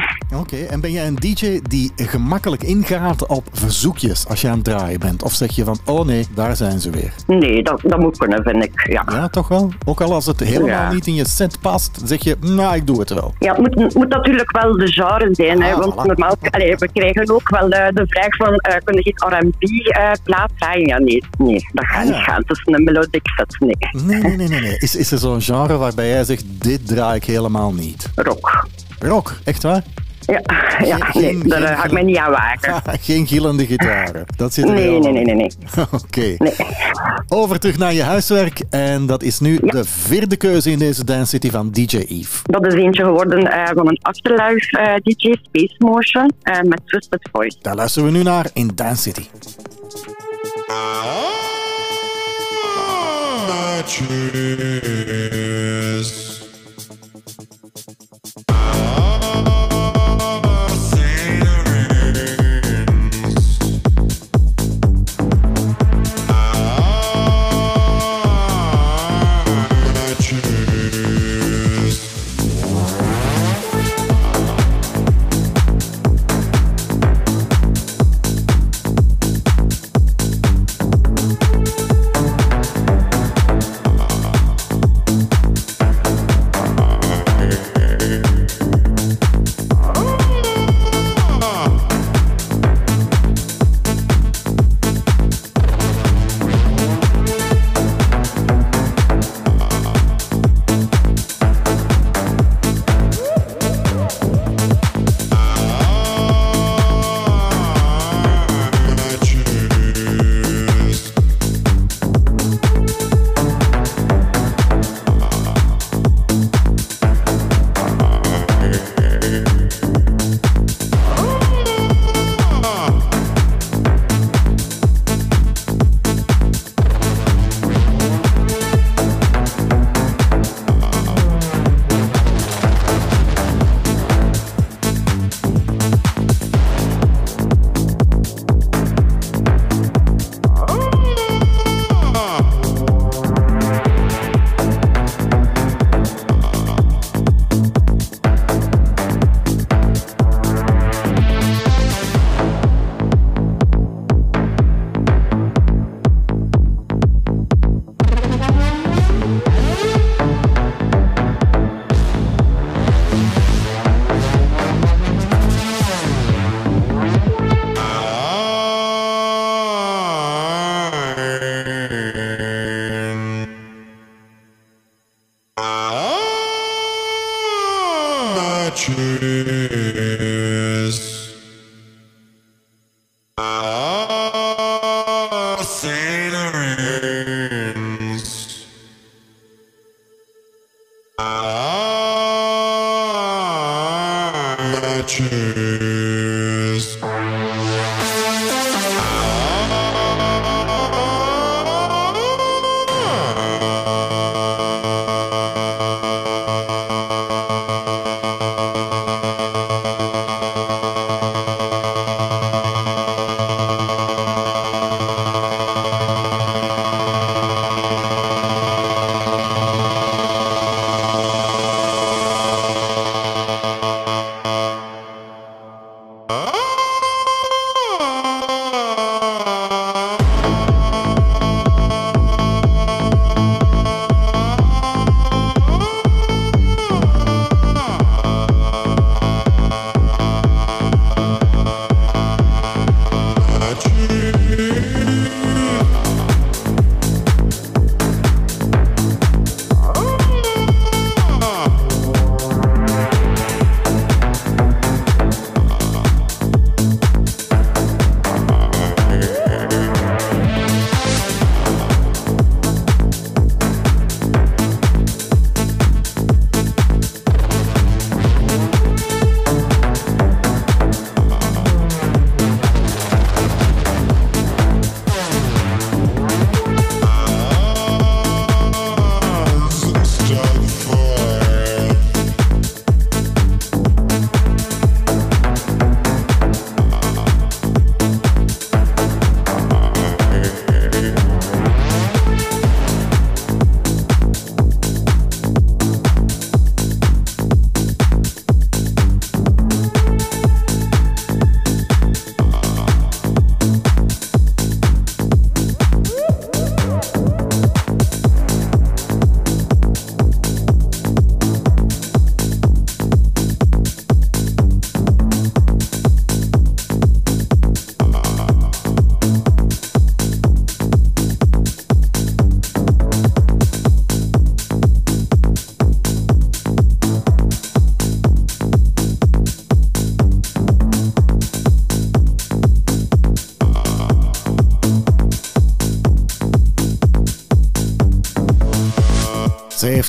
C: Oké, en ben jij een DJ die gemakkelijk ingaat op verzoekjes als je aan het draaien bent? Of zeg je van, oh nee, daar zijn ze weer?
I: Nee, dat, dat moet kunnen, vind ik. Ja,
C: Ja, toch wel? Ook al als het helemaal
I: Ja.
C: niet in je set past, zeg je, nou, ik doe het wel.
I: ja het moet, moet natuurlijk wel de genre zijn. Hè,
C: Ah,
I: want
C: voilà.
I: normaal, allee, we krijgen ook wel eh, de vraag van, eh kun je geen R&B-plaat draaien? Ja, nee, nee, dat gaat
C: Ah, ja.
I: niet gaan. Het is een melodic set, nee.
C: Nee, nee, nee, nee. nee. Is, is er zo'n genre waarbij jij zegt, dit draai ik helemaal niet?
I: Rock.
C: Rock, echt waar?
I: Ja, ja nee, daar eh, ga ik mij niet aan waken.
C: geen gillende gitaren. Dat zit er
I: nee, nee, nee, nee,
C: nee. Oké. Nee. Over terug naar je huiswerk. En dat is nu de vierde keuze in deze Dance City van DJ Eve.
I: Dat is eentje geworden eh, van een Afterlife eh, DJ, Space Motion, uh, met Twisted Voice.
C: Daar luisteren we nu naar in Dance City. Ah,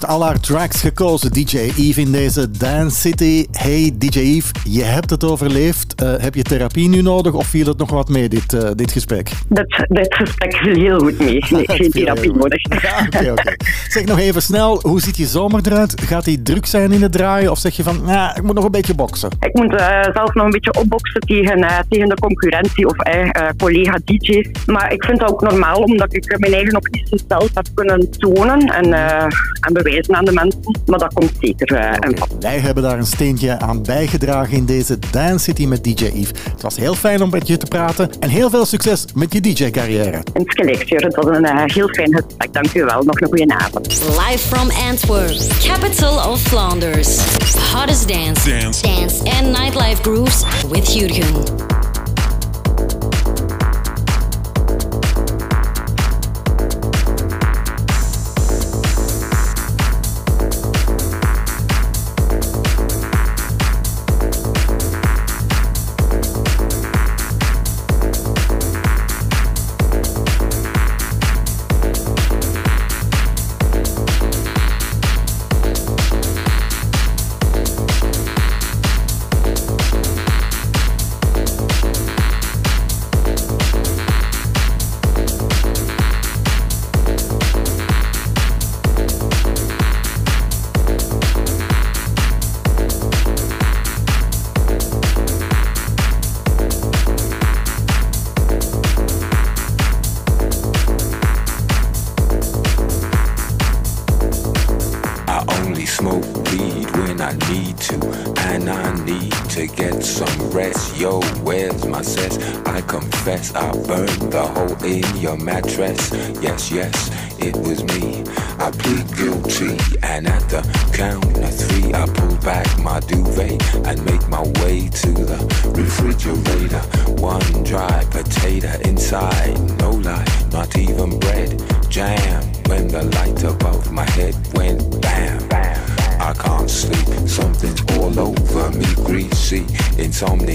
C: al haar tracks gekozen, DJ Eve in deze Dance City. Hey DJ Eve, je hebt het overleefd. Eh, heb je therapie nu nodig of viel het nog wat mee, dit, eh, dit gesprek?
I: Dat, dat gesprek viel heel goed mee. Nee, geen therapie nodig.
C: Oké, oké. Zeg nog even snel, hoe ziet je zomer eruit? Gaat die druk zijn in het draaien of zeg je van, nou, ik moet nog een beetje boksen?
I: Ik moet eh, zelf nog een beetje opboksen tegen, eh, tegen de concurrentie of eh, eh, collega-DJ's. Maar ik vind dat ook normaal, omdat ik mijn eigen zo zelf heb kunnen tonen en, en bewijzen aan de mensen. Maar dat komt zeker pad.
C: Wij hebben daar een steentje aan bijgedragen in deze Dance City met DJ Eve. Het was heel fijn om met je te praten en heel veel succes met je DJ-carrière.
I: Jurre. Het was een heel fijn gesprek. Dank u wel. Nog een goede avond.
A: Live from Antwerp, capital of Flanders. Hottest dance,
L: Dance.
A: dance and nightlife grooves with Jurgen.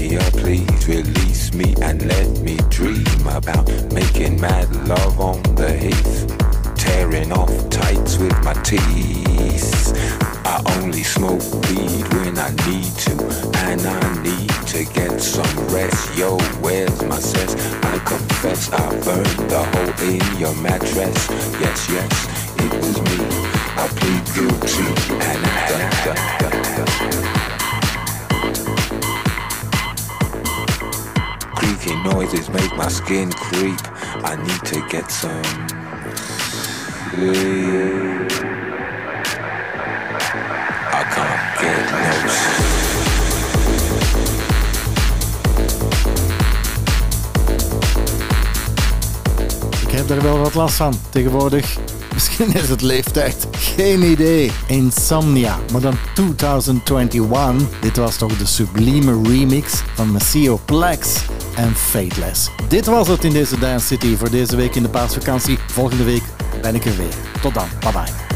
N: Please release me and let me dream about making mad love on the heath. Tearing off tights with my teeth. I only smoke weed when I need to, and I need to get some rest. Yo, where's my cess? I confess I burned the hole in your mattress. Yes, yes, it was me. I plead guilty, and I da, da, Creaky noises make my skin creep. I need to get some. I can't get no.
C: Ik heb er wel wat last van tegenwoordig. Misschien is het leeftijd. Geen idee. Insomnia, maar dan 2021. Dit was toch de sublieme remix van Maceo Plex en Fateless. Dit was het in deze Dance City voor deze week in de paasvakantie. Volgende week ben ik er weer. Tot dan. Bye bye.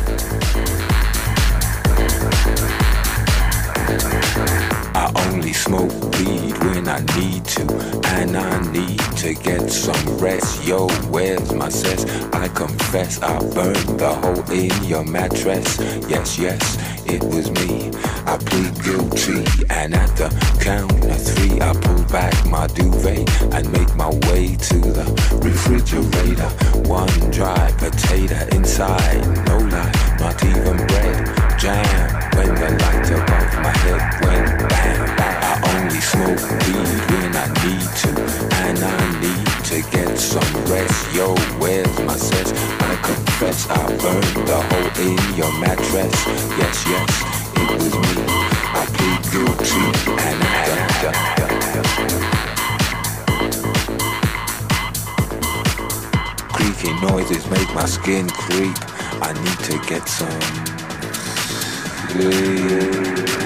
N: I only smoke weed when I need to, and I need to get some rest. Yo, where's my cess? I confess I burned the hole in your mattress. Yes, yes, it was me. I plead guilty, and at the count of three, I pull back my duvet and make my way to the refrigerator. One dry potato inside, no lie, not even bread. Jam when the light above my head went bam. I only smoke weed when I need to, and I need to get some rest. Yo, where's my cess? I confess I burned the hole in your mattress. Yes, yes, it was me. I plead guilty, and I da. Creaky noises make my skin creep. I need to get some sleep.